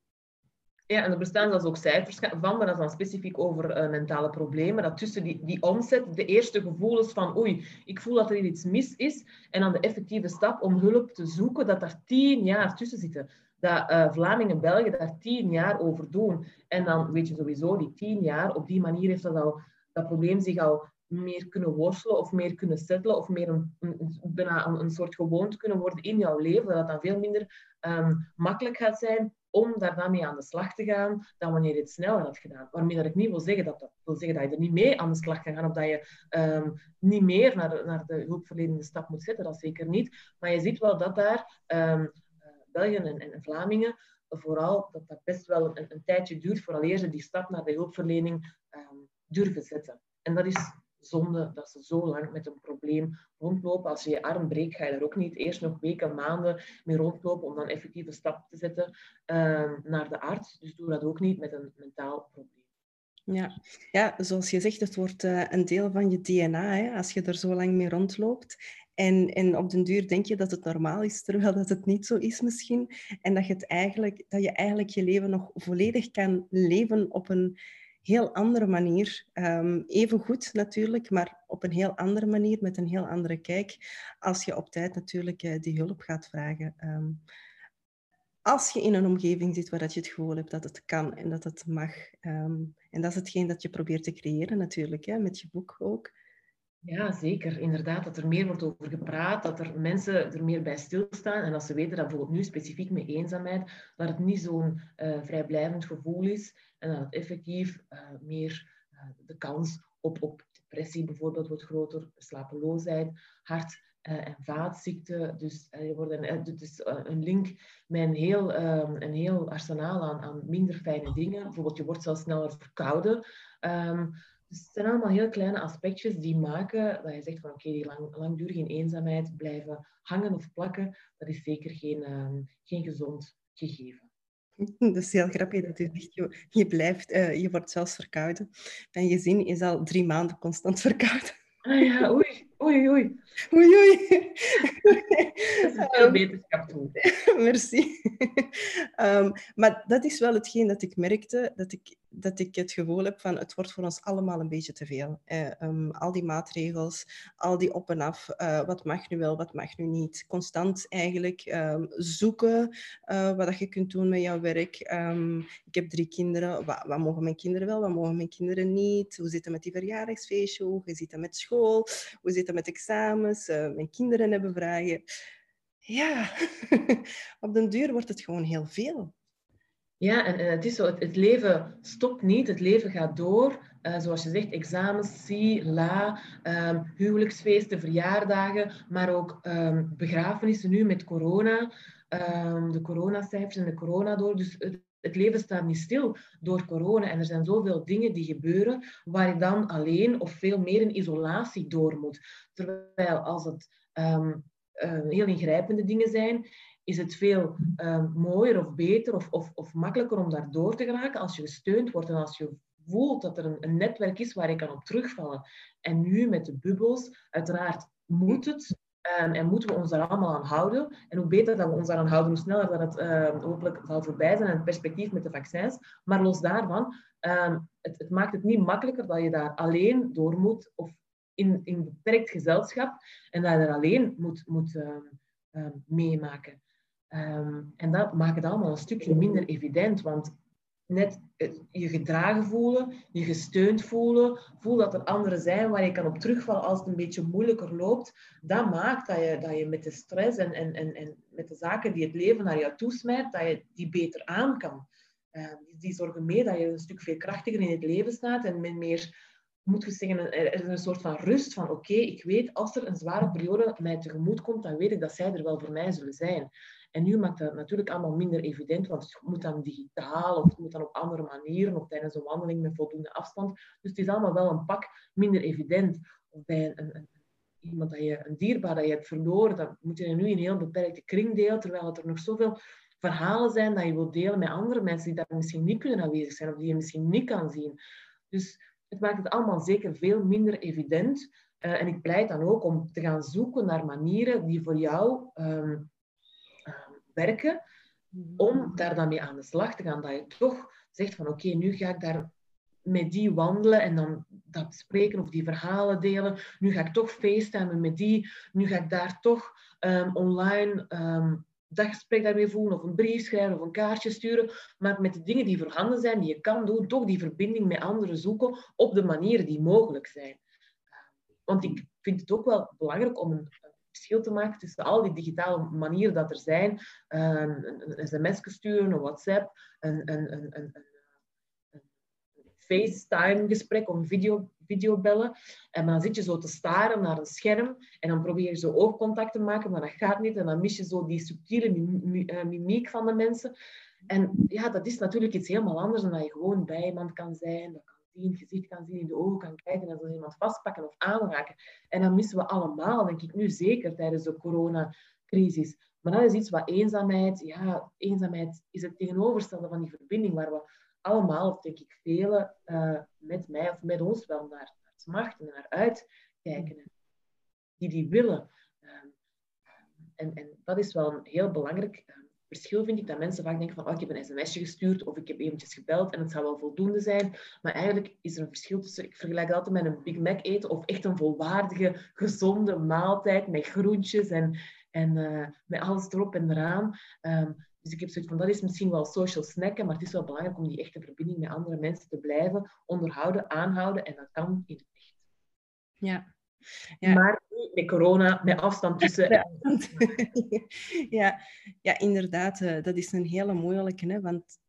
Speaker 2: Ja, en er bestaan zelfs ook cijfers van, maar dat is dan specifiek over uh, mentale problemen. Dat tussen die, die omzet, de eerste gevoelens van oei, ik voel dat er iets mis is, en dan de effectieve stap om hulp te zoeken, dat daar tien jaar tussen zitten dat uh, Vlamingen en Belgen daar tien jaar over doen. En dan weet je sowieso, die tien jaar, op die manier heeft dat, al, dat probleem zich al meer kunnen worstelen of meer kunnen settelen of meer een, een, bijna een, soort gewoonte kunnen worden in jouw leven, dat het dan veel minder ehm, makkelijk gaat zijn om daarna mee aan de slag te gaan dan wanneer je het sneller had gedaan. Waarmee dat ik niet wil zeggen dat dat wil zeggen dat je er niet mee aan de slag kan gaan of dat je um, niet meer naar, de hulpverlenende stap moet zetten, dat zeker niet. Maar je ziet wel dat daar um, België en, en Vlamingen vooral dat dat best wel een, een tijdje duurt vooraleer ze die stap naar de hulpverlening durven zetten. En dat is zonde dat ze zo lang met een probleem rondlopen. Als je je arm breekt, ga je daar ook niet eerst nog weken, maanden mee rondlopen om dan effectief een stap te zetten uh, naar de arts. Dus doe dat ook niet met een mentaal probleem.
Speaker 1: Ja. ja, zoals je zegt, het wordt uh, een deel van je DNA hè, als je er zo lang mee rondloopt. En, en op den duur denk je dat het normaal is, terwijl dat het niet zo is misschien. En dat je, het eigenlijk, dat je eigenlijk je leven nog volledig kan leven op een heel andere manier. Um, even goed natuurlijk, maar op een heel andere manier, met een heel andere kijk, als je op tijd natuurlijk uh, die hulp gaat vragen. Um, als je in een omgeving zit waar dat je het gevoel hebt dat het kan en dat het mag. Um, en dat is hetgeen dat je probeert te creëren natuurlijk, hè, met je boek ook.
Speaker 2: Ja, zeker. Inderdaad, dat er meer wordt over gepraat, dat er mensen er meer bij stilstaan en dat ze weten dat bijvoorbeeld nu specifiek met eenzaamheid, dat het niet zo'n uh, vrijblijvend gevoel is en dat het effectief uh, meer uh, de kans op, op depressie bijvoorbeeld wordt groter, slapeloosheid, hart- en vaatziekten. Dus er wordt een, dus een link met een heel, een heel arsenaal aan, aan minder fijne dingen. Bijvoorbeeld, je wordt zelfs sneller verkouden. Um, dus het zijn allemaal heel kleine aspectjes die maken dat je zegt van oké, okay, die lang, langdurige eenzaamheid blijven hangen of plakken, dat is zeker geen, um, geen gezond gegeven.
Speaker 1: Dat is heel grappig dat je zegt, je, je blijft, uh, je wordt zelfs verkouden. Mijn gezin is al drie maanden constant verkouden.
Speaker 2: Ah ja, oei, oei, oei.
Speaker 1: Oei, oei.
Speaker 2: Dat is veel wetenschap toe.
Speaker 1: Merci. Um, maar dat is wel hetgeen dat ik merkte, dat ik dat ik het gevoel heb van het wordt voor ons allemaal een beetje te veel. Eh, um, al die maatregels, al die op en af, uh, wat mag nu wel, wat mag nu niet. Constant eigenlijk um, zoeken uh, wat je kunt doen met jouw werk. Um, ik heb drie kinderen, wat, wat, mogen mijn kinderen wel, wat mogen mijn kinderen niet? Hoe zit het met die verjaardagsfeestje? Hoe zit het met school? Hoe zit het met examens? mijn kinderen hebben vragen. Ja, op den duur wordt het gewoon heel veel.
Speaker 2: Ja, en, het is zo, het, leven stopt niet, het leven gaat door. Uh, zoals je zegt, examens, si, la, um, huwelijksfeesten, verjaardagen, maar ook um, begrafenissen nu met corona, um, de coronacijfers en de corona door. Dus het, leven staat niet stil door corona en er zijn zoveel dingen die gebeuren waar je dan alleen of veel meer in isolatie door moet. Terwijl als het heel ingrijpende dingen zijn, is het veel uh, mooier of beter of, of, of makkelijker om daar door te geraken als je gesteund wordt en als je voelt dat er een, netwerk is waar je kan op terugvallen. En nu met de bubbels, uiteraard moet het um, en moeten we ons daar allemaal aan houden. En hoe beter dat we ons daaraan houden, hoe sneller dat het uh, hopelijk zal voorbij zijn en het perspectief met de vaccins. Maar los daarvan, het, het, maakt het niet makkelijker dat je daar alleen door moet of in, in beperkt gezelschap en dat je er alleen moet, moet meemaken. Um, en dat maakt het allemaal een stukje minder evident, want net je gedragen voelen, je gesteund voelen, voel dat er anderen zijn waar je kan op terugvallen als het een beetje moeilijker loopt, dat maakt dat je, dat je met de stress en, en, en, en met de zaken die het leven naar jou toesmijt, dat je die beter aan kan. Die zorgen mee dat je een stuk veel krachtiger in het leven staat en met meer, moet je zeggen, er is een soort van rust van oké, ik weet als er een zware periode mij tegemoet komt, dan weet ik dat zij er wel voor mij zullen zijn. En nu maakt dat natuurlijk allemaal minder evident, want het moet dan digitaal of moet dan op andere manieren of tijdens een wandeling met voldoende afstand. Dus het is allemaal wel een pak minder evident. Of bij een, een, iemand dat je, een dierbaar dat je hebt verloren, dat moet je nu in een heel beperkte kring delen, terwijl er nog zoveel verhalen zijn dat je wilt delen met andere mensen die daar misschien niet kunnen aanwezig zijn of die je misschien niet kan zien. Dus het maakt het allemaal zeker veel minder evident. Uh, en ik pleit dan ook om te gaan zoeken naar manieren die voor jou um, werken, om daar dan mee aan de slag te gaan. Dat je toch zegt van oké, nu ga ik daar met die wandelen en dan dat spreken of die verhalen delen. Nu ga ik toch facetimen met die. Nu ga ik daar toch um, online um, daggesprek daarmee voeren of een brief schrijven of een kaartje sturen. Maar met de dingen die voorhanden zijn, die je kan doen, toch die verbinding met anderen zoeken op de manieren die mogelijk zijn. Want ik vind het ook wel belangrijk om een verschil te maken tussen al die digitale manieren dat er zijn. Ehm, een, een sms sturen, een WhatsApp, een, een, een, een, een FaceTime-gesprek of video, videobellen. En dan zit je zo te staren naar een scherm en dan probeer je zo oogcontact te maken, maar dat gaat niet. En dan mis je zo die subtiele eh, mimiek van de mensen. En ja, dat is natuurlijk iets helemaal anders dan dat je gewoon bij iemand kan zijn. Dat kan zien, gezicht kan zien, in de ogen kan kijken en zo iemand vastpakken of aanraken. En dat missen we allemaal, denk ik nu zeker tijdens de coronacrisis. Maar dat is iets wat eenzaamheid, ja, eenzaamheid is het tegenovergestelde van die verbinding waar we allemaal, of denk ik velen, uh, met mij of met ons wel naar, naar smachten en naar uitkijken. Die die willen. Ehm, en, en dat is wel een heel belangrijk ehm, verschil vind ik dat mensen vaak denken van oh, ik heb een sms'je gestuurd of ik heb eventjes gebeld en het zou wel voldoende zijn. Maar eigenlijk is er een verschil tussen, ik vergelijk het altijd met een Big Mac eten of echt een volwaardige, gezonde maaltijd met groentjes en, en uh, met alles erop en eraan. Um, dus ik heb zoiets van, dat is misschien wel social snacken, maar het is wel belangrijk om die echte verbinding met andere mensen te blijven onderhouden, aanhouden. En dat kan in het echt.
Speaker 1: Ja,
Speaker 2: ja. Maar met corona, met afstand tussen.
Speaker 1: Ja, ja inderdaad. Eh, dat is een hele moeilijke. Hè, want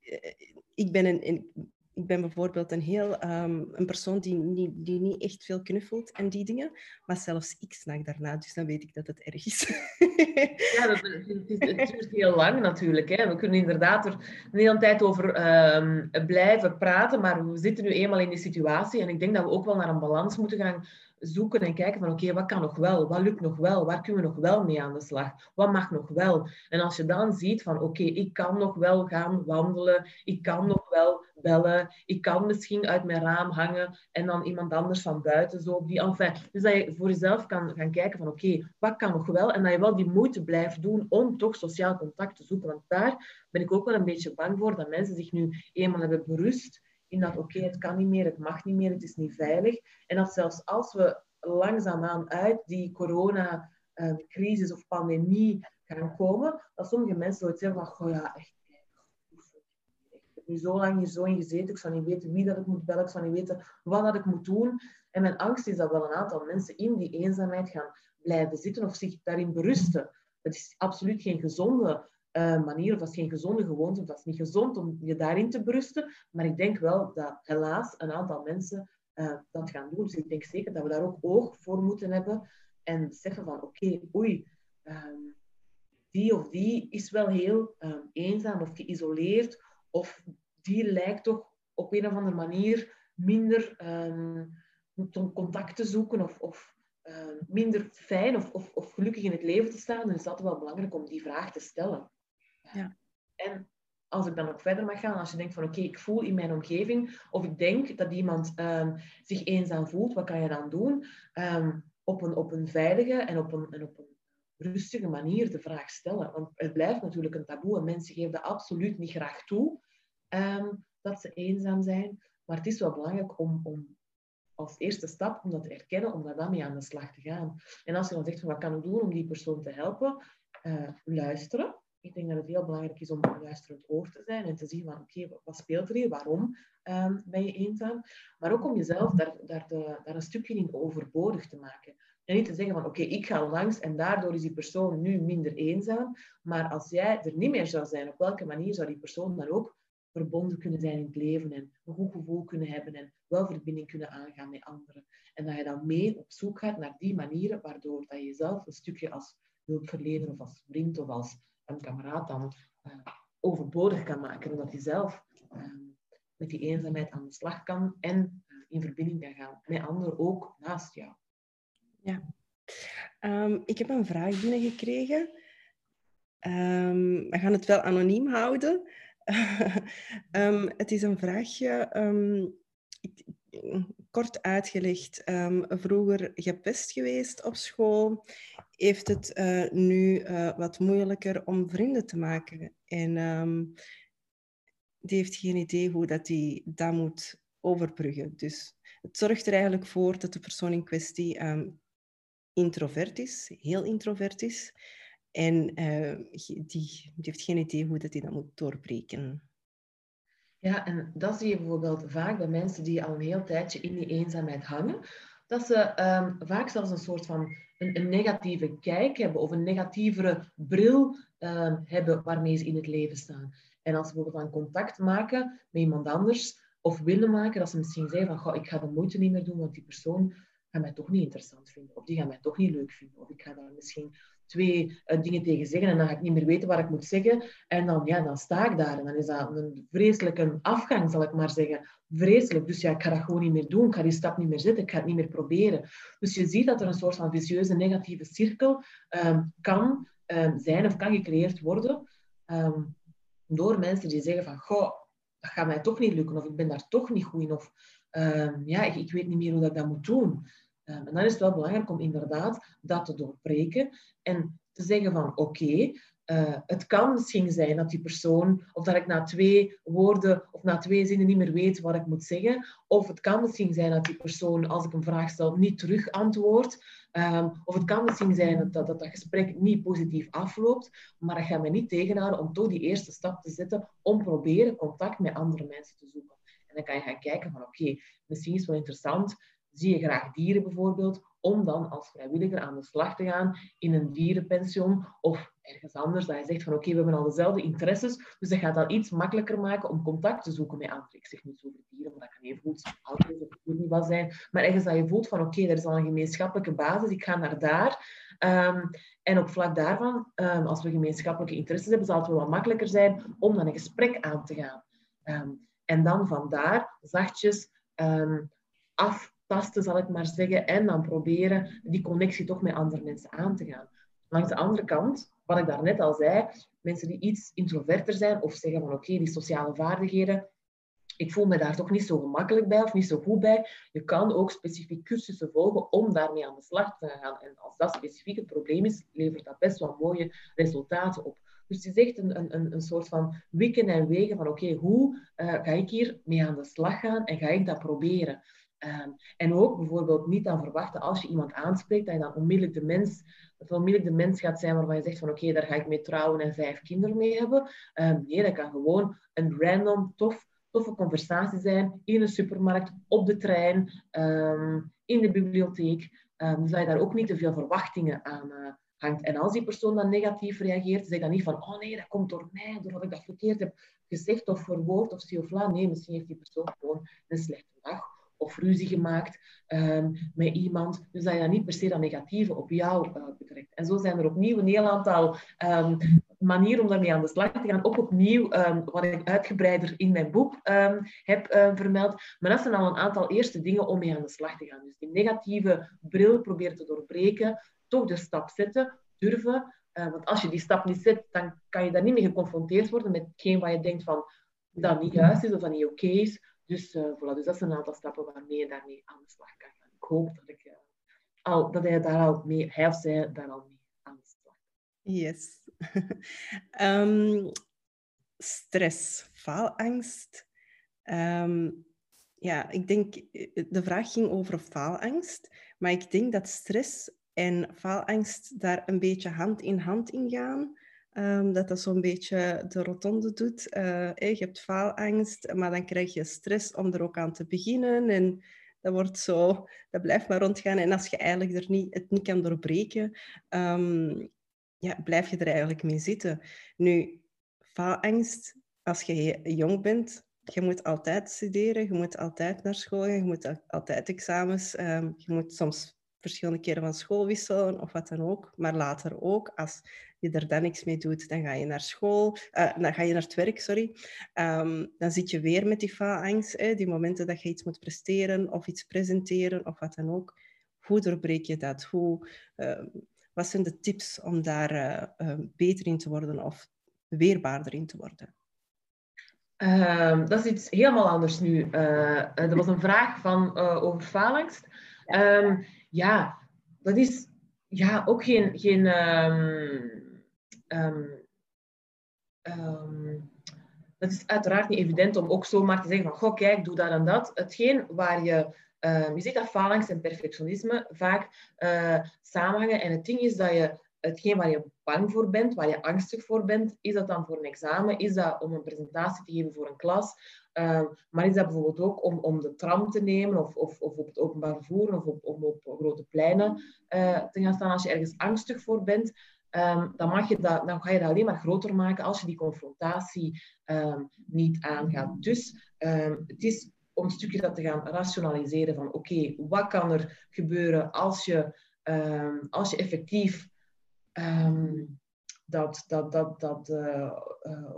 Speaker 1: eh, ik ben een, ik ben bijvoorbeeld een, heel, ehm, een persoon die niet, die niet echt veel knuffelt en die dingen. Maar zelfs ik snak daarna, dus dan weet ik dat het erg is.
Speaker 2: ja, dat, het, het, duurt heel lang natuurlijk. Hè. We kunnen inderdaad er een hele tijd over ehm, blijven praten, maar we zitten nu eenmaal in die situatie. En ik denk dat we ook wel naar een balans moeten gaan zoeken en kijken van oké, wat kan nog wel? Wat lukt nog wel? Waar kunnen we nog wel mee aan de slag? Wat mag nog wel? En als je dan ziet van oké, ik kan nog wel gaan wandelen, ik kan nog wel bellen, ik kan misschien uit mijn raam hangen en dan iemand anders van buiten zo op die enfin, Dus dat je voor jezelf kan gaan kijken van oké, wat kan nog wel? En dat je wel die moeite blijft doen om toch sociaal contact te zoeken. Want daar ben ik ook wel een beetje bang voor dat mensen zich nu eenmaal hebben berust dat oké, het kan niet meer, het mag niet meer, het is niet veilig. En dat zelfs als we langzaamaan uit die coronacrisis of pandemie gaan komen, dat sommige mensen zoiets zeggen van, oh ja, echt, nu zo lang hier zo in gezeten, ik zou niet weten wie dat ik moet bellen, ik zou niet weten wat dat ik moet doen. En mijn angst is dat wel een aantal mensen in die eenzaamheid gaan blijven zitten of zich daarin berusten. Het is absoluut geen gezonde uh, manier, of dat is geen gezonde gewoonte, of dat is niet gezond om je daarin te berusten. Maar ik denk wel dat helaas een aantal mensen uh, dat gaan doen. Dus ik denk zeker dat we daar ook oog voor moeten hebben en beseffen van oké, oei, um, die of die is wel heel um, eenzaam of geïsoleerd, of die lijkt toch op een of andere manier minder um, contact te zoeken of, of minder fijn of, of, of, gelukkig in het leven te staan. Dan is dat wel belangrijk om die vraag te stellen.
Speaker 1: Ja.
Speaker 2: En als ik dan ook verder mag gaan, als je denkt van oké, ik voel in mijn omgeving, of ik denk dat iemand um, zich eenzaam voelt, wat kan je dan doen? Um, op, een, op een veilige en op een, en op een rustige manier de vraag stellen. Want het blijft natuurlijk een taboe en mensen geven dat absoluut niet graag toe, um, dat ze eenzaam zijn. Maar het is wel belangrijk om, om als eerste stap om dat te erkennen, om daar dan mee aan de slag te gaan. En als je dan zegt van wat kan ik doen om die persoon te helpen, uh, luisteren ik denk dat het heel belangrijk is om een luisterend oor te zijn en te zien van oké, wat speelt er hier? Waarom um, ben je eenzaam? Maar ook om jezelf daar, daar, de, daar een stukje in overbodig te maken. En niet te zeggen van oké, ik ga langs en daardoor is die persoon nu minder eenzaam. Maar als jij er niet meer zou zijn, op welke manier zou die persoon dan ook verbonden kunnen zijn in het leven en een goed gevoel kunnen hebben en wel verbinding kunnen aangaan met anderen. En dat je dan mee op zoek gaat naar die manieren waardoor dat je jezelf een stukje als hulpverlener of als vriend of als een kameraad dan uh, overbodig kan maken. omdat hij zelf uh, met die eenzaamheid aan de slag kan en uh, in verbinding kan gaan met anderen ook naast jou.
Speaker 1: Ja. Um, ik heb een vraag binnengekregen. Um, we gaan het wel anoniem houden. um, het is een vraagje. Ik, kort uitgelegd, vroeger gepest geweest op school heeft het uh, nu uh, wat moeilijker om vrienden te maken. En um, die heeft geen idee hoe dat die dat moet overbruggen. Dus het zorgt er eigenlijk voor dat de persoon in kwestie um, introvert is, heel introvert is. En uh, die, die, heeft geen idee hoe dat hij dat moet doorbreken.
Speaker 2: Ja, en dat zie je bijvoorbeeld vaak bij mensen die al een heel tijdje in die eenzaamheid hangen dat ze ehm, vaak zelfs een soort van een, negatieve kijk hebben of een negatievere bril ehm, hebben waarmee ze in het leven staan. En als ze bijvoorbeeld aan contact maken met iemand anders of willen maken, dat ze misschien zeggen van, ik ga de moeite niet meer doen, want die persoon gaat mij toch niet interessant vinden. Of die gaat mij toch niet leuk vinden. Of ik ga daar misschien twee uh, dingen tegen zeggen en dan ga ik niet meer weten wat ik moet zeggen. En dan, ja, dan sta ik daar en dan is dat een vreselijke afgang, zal ik maar zeggen. Vreselijk. Dus ja, ik ga dat gewoon niet meer doen. Ik ga die stap niet meer zetten. Ik ga het niet meer proberen. Dus je ziet dat er een soort van vicieuze negatieve cirkel um, kan um, zijn of kan gecreëerd worden um, door mensen die zeggen van, goh, dat gaat mij toch niet lukken of ik ben daar toch niet goed in of ja, ik, ik, weet niet meer hoe dat ik dat moet doen. En dan is het wel belangrijk om inderdaad dat te doorbreken en te zeggen van oké, uh, het kan misschien zijn dat die persoon, of dat ik na twee woorden of na twee zinnen niet meer weet wat ik moet zeggen. Of het kan misschien zijn dat die persoon, als ik een vraag stel, niet terug antwoordt. Um, of het kan misschien zijn dat dat, dat dat gesprek niet positief afloopt. Maar dat gaat mij niet tegenhouden om toch die eerste stap te zetten om proberen contact met andere mensen te zoeken. En dan kan je gaan kijken van oké, misschien is het wel interessant. Zie je graag dieren bijvoorbeeld? om dan als vrijwilliger aan de slag te gaan in een dierenpension of ergens anders. Dat je zegt van oké, we hebben al dezelfde interesses, dus dat gaat dat iets makkelijker maken om contact te zoeken met anderen. Ik zeg niet over dieren, maar dat kan even goed auto's of niet wat zijn. Maar ergens dat je voelt van oké, er is al een gemeenschappelijke basis, ik ga naar daar. Um, en op vlak daarvan, um, als we gemeenschappelijke interesses hebben, zal het wel wat makkelijker zijn om dan een gesprek aan te gaan. Um, en dan vandaar zachtjes af tasten, zal ik maar zeggen, en dan proberen die connectie toch met andere mensen aan te gaan. Langs de andere kant, wat ik daarnet al zei, mensen die iets introverter zijn of zeggen van oké, die sociale vaardigheden, ik voel me daar toch niet zo gemakkelijk bij of niet zo goed bij. Je kan ook specifiek cursussen volgen om daarmee aan de slag te gaan. En als dat specifiek het probleem is, levert dat best wel mooie resultaten op. Dus het is echt een, een, een soort van wikken en wegen van oké, hoe uh, ga ik hier mee aan de slag gaan en ga ik dat proberen? Um, en ook bijvoorbeeld niet aan verwachten als je iemand aanspreekt, dat je dan onmiddellijk de mens, onmiddellijk de mens gaat zijn waarvan je zegt van oké, daar ga ik mee trouwen en vijf kinderen mee hebben. Um, nee, dat kan gewoon een random, tof, toffe conversatie zijn in een supermarkt, op de trein, um, in de bibliotheek. dus je daar ook niet te veel verwachtingen aan uh, hangt. En als die persoon dan negatief reageert, zeg dan niet van oh nee, dat komt door mij, doordat ik dat verkeerd heb gezegd of verwoord of zie of. Nee, misschien heeft die persoon gewoon een slechte dag of ruzie gemaakt um, met iemand. Dus dat je dat niet per se dat negatieve op jou uh, betrekt. En zo zijn er opnieuw een heel aantal um, manieren om daarmee aan de slag te gaan. Ook opnieuw, um, wat ik uitgebreider in mijn boek heb uh, vermeld. Maar dat zijn al een aantal eerste dingen om mee aan de slag te gaan. Dus die negatieve bril proberen te doorbreken, toch de stap zetten, durven. Uh, want als je die stap niet zet, dan kan je daar niet mee geconfronteerd worden met hetgeen wat je denkt van dat niet juist is of dat niet oké is. Dus, uh, voilà, dus dat zijn een aantal stappen waarmee je daarmee aan de slag kan gaan. Ik hoop dat, ik, uh, al, dat hij daar al mee, hij of zij daar al mee aan de slag
Speaker 1: Yes. um, stress, faalangst. Um, ja, ik denk, de vraag ging over faalangst, maar ik denk dat stress en faalangst daar een beetje hand in hand in gaan. Um, dat dat zo'n beetje de rotonde doet. Uh, je hebt faalangst, maar dan krijg je stress om er ook aan te beginnen. En dat wordt zo, dat blijft maar rondgaan. En als je eigenlijk er niet, het niet kan doorbreken, um, ja, blijf je er eigenlijk mee zitten. Nu, faalangst, als je jong bent, je moet altijd studeren, je moet altijd naar school gaan, je moet altijd examens, um, je moet soms verschillende keren van school wisselen of wat dan ook. Maar later ook, als je er dan niks mee doet, dan ga je naar school, uh, dan ga je naar het werk, sorry. Um, dan zit je weer met die faalangst, hè, die momenten dat je iets moet presteren of iets presenteren of wat dan ook. Hoe doorbreek je dat? Hoe, uh, wat zijn de tips om daar uh, beter in te worden of weerbaarder in te worden?
Speaker 2: Um, dat is iets helemaal anders nu. er was een vraag van, over faalangst. Um, ja, dat is ja, ook geen, geen um, um, dat is uiteraard niet evident om ook zomaar te zeggen van, goh, kijk, doe dat en dat. Hetgeen waar je, je ziet dat faalangst en perfectionisme vaak uh, samenhangen. En het ding is dat je hetgeen waar je bang voor bent, waar je angstig voor bent, is dat dan voor een examen? Is dat om een presentatie te geven voor een klas? Ehm, maar is dat bijvoorbeeld ook om, om de tram te nemen of, of, of op het openbaar vervoer of op, om op grote pleinen uh, te gaan staan? Als je ergens angstig voor bent, um, dan, mag je dat, dan ga je dat alleen maar groter maken als je die confrontatie um, niet aangaat. Dus het is om een stukje dat te gaan rationaliseren van oké, wat kan er gebeuren als je, als je effectief um, dat, dat, dat, dat, uh, uh,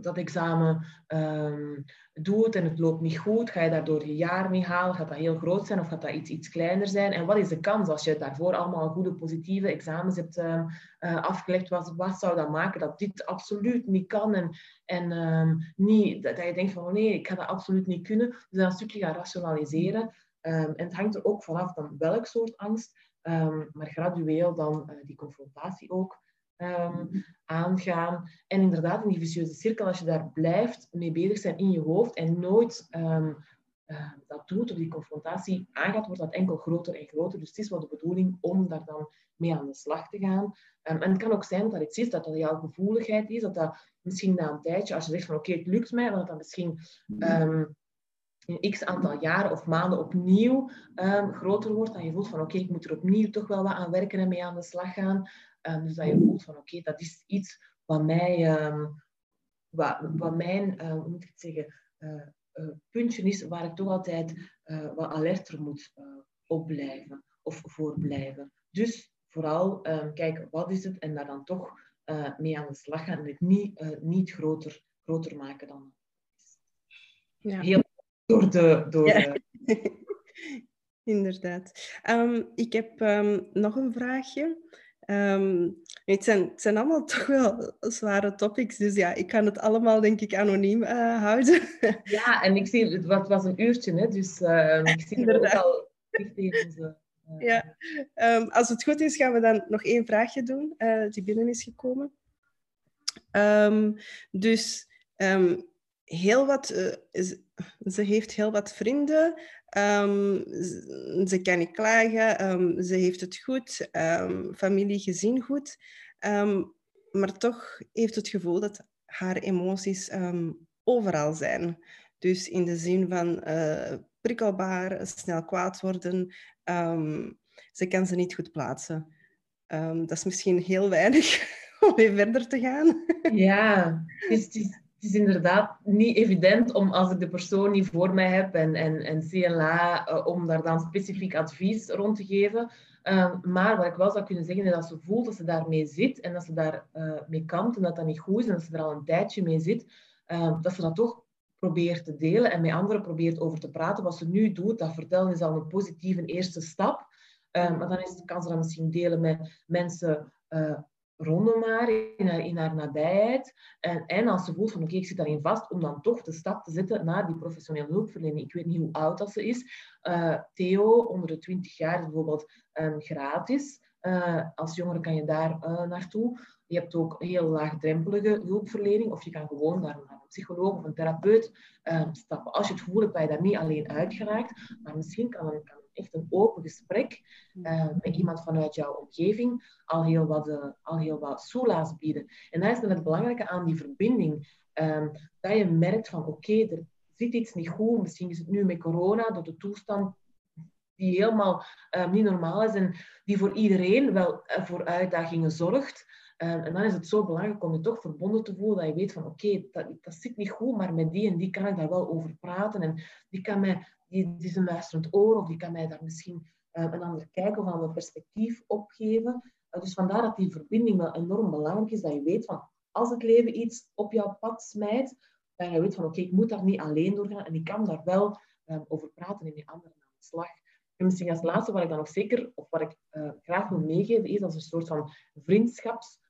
Speaker 2: dat examen um, doet en het loopt niet goed, ga je daardoor je jaar mee halen? Gaat dat heel groot zijn of gaat dat iets, iets kleiner zijn? En wat is de kans als je daarvoor allemaal goede positieve examens hebt uh, afgelegd? Wat, wat zou dat maken dat dit absoluut niet kan en, en niet, dat, dat, je denkt van oh nee, ik ga dat absoluut niet kunnen. Dus dan een stukje gaan rationaliseren. En het hangt er ook vanaf dan welk soort angst. Um, maar gradueel dan uh, die confrontatie ook um, aangaan. En inderdaad, in die vicieuze cirkel, als je daar blijft mee bezig zijn in je hoofd en nooit um, uh, dat doet of die confrontatie aangaat, wordt dat enkel groter en groter. Dus het is wel de bedoeling om daar dan mee aan de slag te gaan. Um, en het kan ook zijn dat dat iets is, dat dat jouw gevoeligheid is, dat dat misschien na een tijdje, als je zegt van oké, okay, het lukt mij, dat dat misschien um, in x aantal jaren of maanden opnieuw um, groter wordt. Dat je voelt van oké, okay, ik moet er opnieuw toch wel wat aan werken en mee aan de slag gaan. Um, dus dat je voelt van oké, okay, dat is iets wat mij, um, wat, wat mijn, uh, hoe moet ik het zeggen, uh, uh, puntje is waar ik toch altijd wat alerter moet op blijven of voor blijven. Dus vooral kijken wat is het en daar dan toch mee aan de slag gaan en het niet, niet groter, groter maken dan. Ja. Heel door de. Door ja.
Speaker 1: Inderdaad. Um, ik heb um, nog een vraagje. Um, het, zijn, het zijn allemaal toch wel zware topics, dus ja, ik kan het allemaal denk ik anoniem uh, houden.
Speaker 2: Ja, en ik zie, het was een uurtje, hè, dus uh, ik zie Inderdaad. het al
Speaker 1: onze, uh, Ja, als het goed is gaan we dan nog één vraagje doen uh, die binnen is gekomen. Dus heel wat, uh, ze heeft heel wat vrienden. Um, ze kan niet klagen. Um, ze heeft het goed. Um, familie, gezin goed. maar toch heeft het gevoel dat haar emoties overal zijn. Dus in de zin van uh, prikkelbaar, snel kwaad worden. ze kan ze niet goed plaatsen. dat is misschien heel weinig om mee verder te gaan.
Speaker 2: Ja, is, het is inderdaad niet evident om als ik de persoon niet voor mij heb en, en, en CLA, uh, om daar dan specifiek advies rond te geven. Uh, maar wat ik wel zou kunnen zeggen is dat ze voelt dat ze daarmee zit en dat ze daarmee uh, mee kampt en dat dat niet goed is en dat ze er al een tijdje mee zit, ehm, dat ze dat toch probeert te delen en met anderen probeert over te praten. Wat ze nu doet, dat vertellen is al een positieve eerste stap. Ehm, maar dan is, kan ze dat misschien delen met mensen rondom haar, in haar, nabijheid. En, en als ze voelt van oké, ik zit daarin vast, om dan toch de stap te zetten naar die professionele hulpverlening. Ik weet niet hoe oud dat ze is. Uh, Theo, onder de 20 jaar, is bijvoorbeeld um, gratis. Uh, als jongere kan je daar uh, naartoe. Je hebt ook heel laagdrempelige hulpverlening, of je kan gewoon naar, een psycholoog of een therapeut um, stappen. Als je het gevoel hebt dat je daar niet alleen uit geraakt, maar misschien kan een, echt een open gesprek uh, met iemand vanuit jouw omgeving al heel wat, uh, al heel wat soelaas bieden. En dat is dan het belangrijke aan die verbinding. Um, dat je merkt van oké, okay, er zit iets niet goed. Misschien is het nu met corona, door de toestand die helemaal um, niet normaal is en die voor iedereen wel voor uitdagingen zorgt. Um, en dan is het zo belangrijk om je toch verbonden te voelen, dat je weet van oké, dat, dat zit niet goed, maar met die en die kan ik daar wel over praten. En die kan mij die, die is een luisterend oor of die kan mij daar misschien uh, een ander kijken of een ander perspectief op geven. Uh, dus vandaar dat die verbinding wel enorm belangrijk is, dat je weet van als het leven iets op jouw pad smijt, dat je weet van oké, ik moet daar niet alleen doorgaan en ik kan daar wel over praten en die anderen aan de slag. En misschien als laatste, wat ik dan nog zeker, of wat ik graag wil meegeven, is als een soort van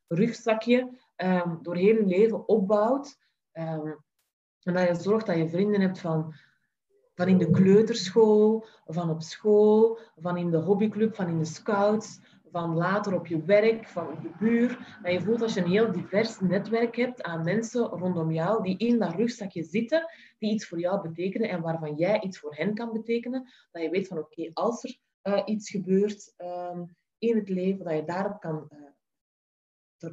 Speaker 2: vriendschapsrugzakje um, door heel je leven opbouwt. Um, en dat je zorgt dat je vrienden hebt van van in de kleuterschool, van op school, van in de hobbyclub, van in de scouts, van later op je werk, van je buur. Dat je voelt als je een heel divers netwerk hebt aan mensen rondom jou die in dat rugzakje zitten, die iets voor jou betekenen en waarvan jij iets voor hen kan betekenen. Dat je weet van oké, als er uh, iets gebeurt um, in het leven, dat je daarop kan, uh,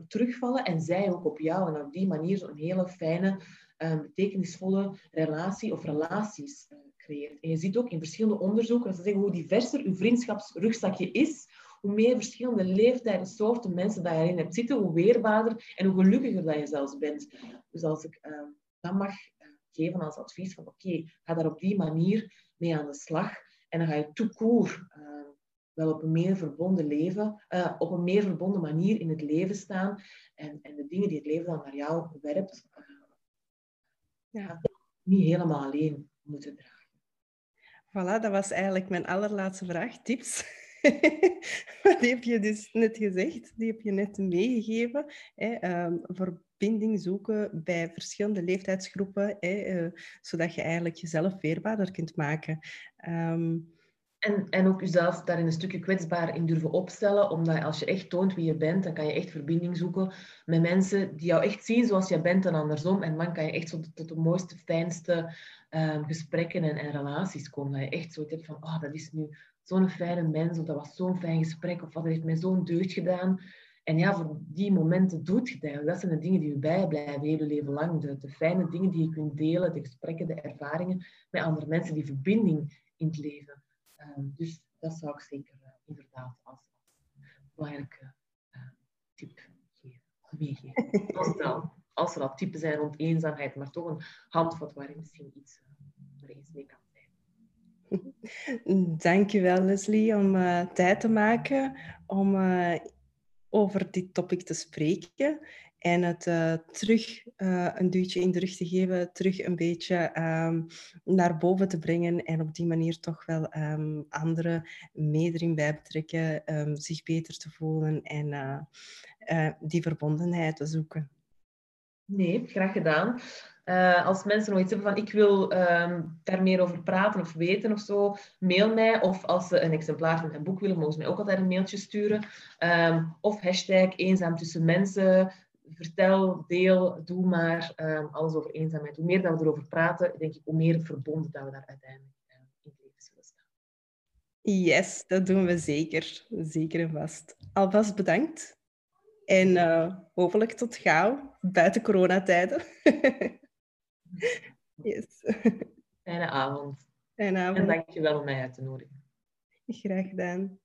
Speaker 2: terugvallen en zij ook op jou. En op die manier zo'n hele fijne, uh, betekenisvolle relatie of relaties uh, creëert. En je ziet ook in verschillende onderzoeken, dat ze zeggen hoe diverser uw vriendschapsrugzakje is, hoe meer verschillende leeftijden, soorten mensen dat erin hebt zitten, hoe weerbaarder en hoe gelukkiger dat je zelfs bent. Dus als ik uh, dat mag geven als advies van oké, ga daar op die manier mee aan de slag en dan ga je toekoer wel op een meer verbonden leven, uh, op een meer verbonden manier in het leven staan en, en de dingen die het leven dan naar jou werpt, uh, ja. niet helemaal alleen moeten dragen.
Speaker 1: Voilà, dat was eigenlijk mijn allerlaatste vraag. Tips? die heb je dus net gezegd, die heb je net meegegeven. Hè? Um, verbinding zoeken bij verschillende leeftijdsgroepen, hè? Uh, zodat je eigenlijk jezelf weerbaarder kunt maken. Um,
Speaker 2: en, en ook jezelf daarin een stukje kwetsbaar in durven opstellen, omdat als je echt toont wie je bent, dan kan je echt verbinding zoeken met mensen die jou echt zien zoals je bent en andersom. En dan kan je echt zo tot de mooiste, fijnste um, gesprekken en, relaties komen. Dat je echt zo hebt van, oh, dat is nu zo'n fijne mens, of dat was zo'n fijn gesprek, of wat heeft mij zo'n deugd gedaan. En ja, voor die momenten doet je dat. Dat zijn de dingen die je bijblijven heel leven lang. De, de fijne dingen die je kunt delen, de gesprekken, de ervaringen met andere mensen, die verbinding in het leven. Ehm, dus dat zou ik zeker uh, inderdaad als, belangrijke uh, tip geven. Als, dan, als er al typen zijn rond eenzaamheid, maar toch een handvat waarin misschien iets er eens mee kan zijn.
Speaker 1: Dankjewel Leslie om tijd te maken om over dit topic te spreken en het uh, terug uh, een duwtje in de rug te geven, terug een beetje um, naar boven te brengen en op die manier toch wel um, anderen mee erin bij betrekken, um, zich beter te voelen en uh, die verbondenheid te zoeken.
Speaker 2: Nee, graag gedaan. als mensen nog iets hebben van ik wil daar meer over praten of weten of zo, mail mij. Of als ze een exemplaar van mijn boek willen, mogen ze mij ook altijd een mailtje sturen. of hashtag eenzaam tussen mensen vertel, deel, doe maar um, alles over eenzaamheid. Hoe meer dat we erover praten, denk ik, hoe meer verbonden dat we daar uiteindelijk uh, in het leven zullen staan.
Speaker 1: Yes, dat doen we zeker. Zeker en vast. Alvast bedankt. En uh, hopelijk tot gauw, buiten coronatijden.
Speaker 2: yes. Fijne avond.
Speaker 1: Fijne avond.
Speaker 2: En dank je wel om mij uit te nodigen.
Speaker 1: Graag gedaan.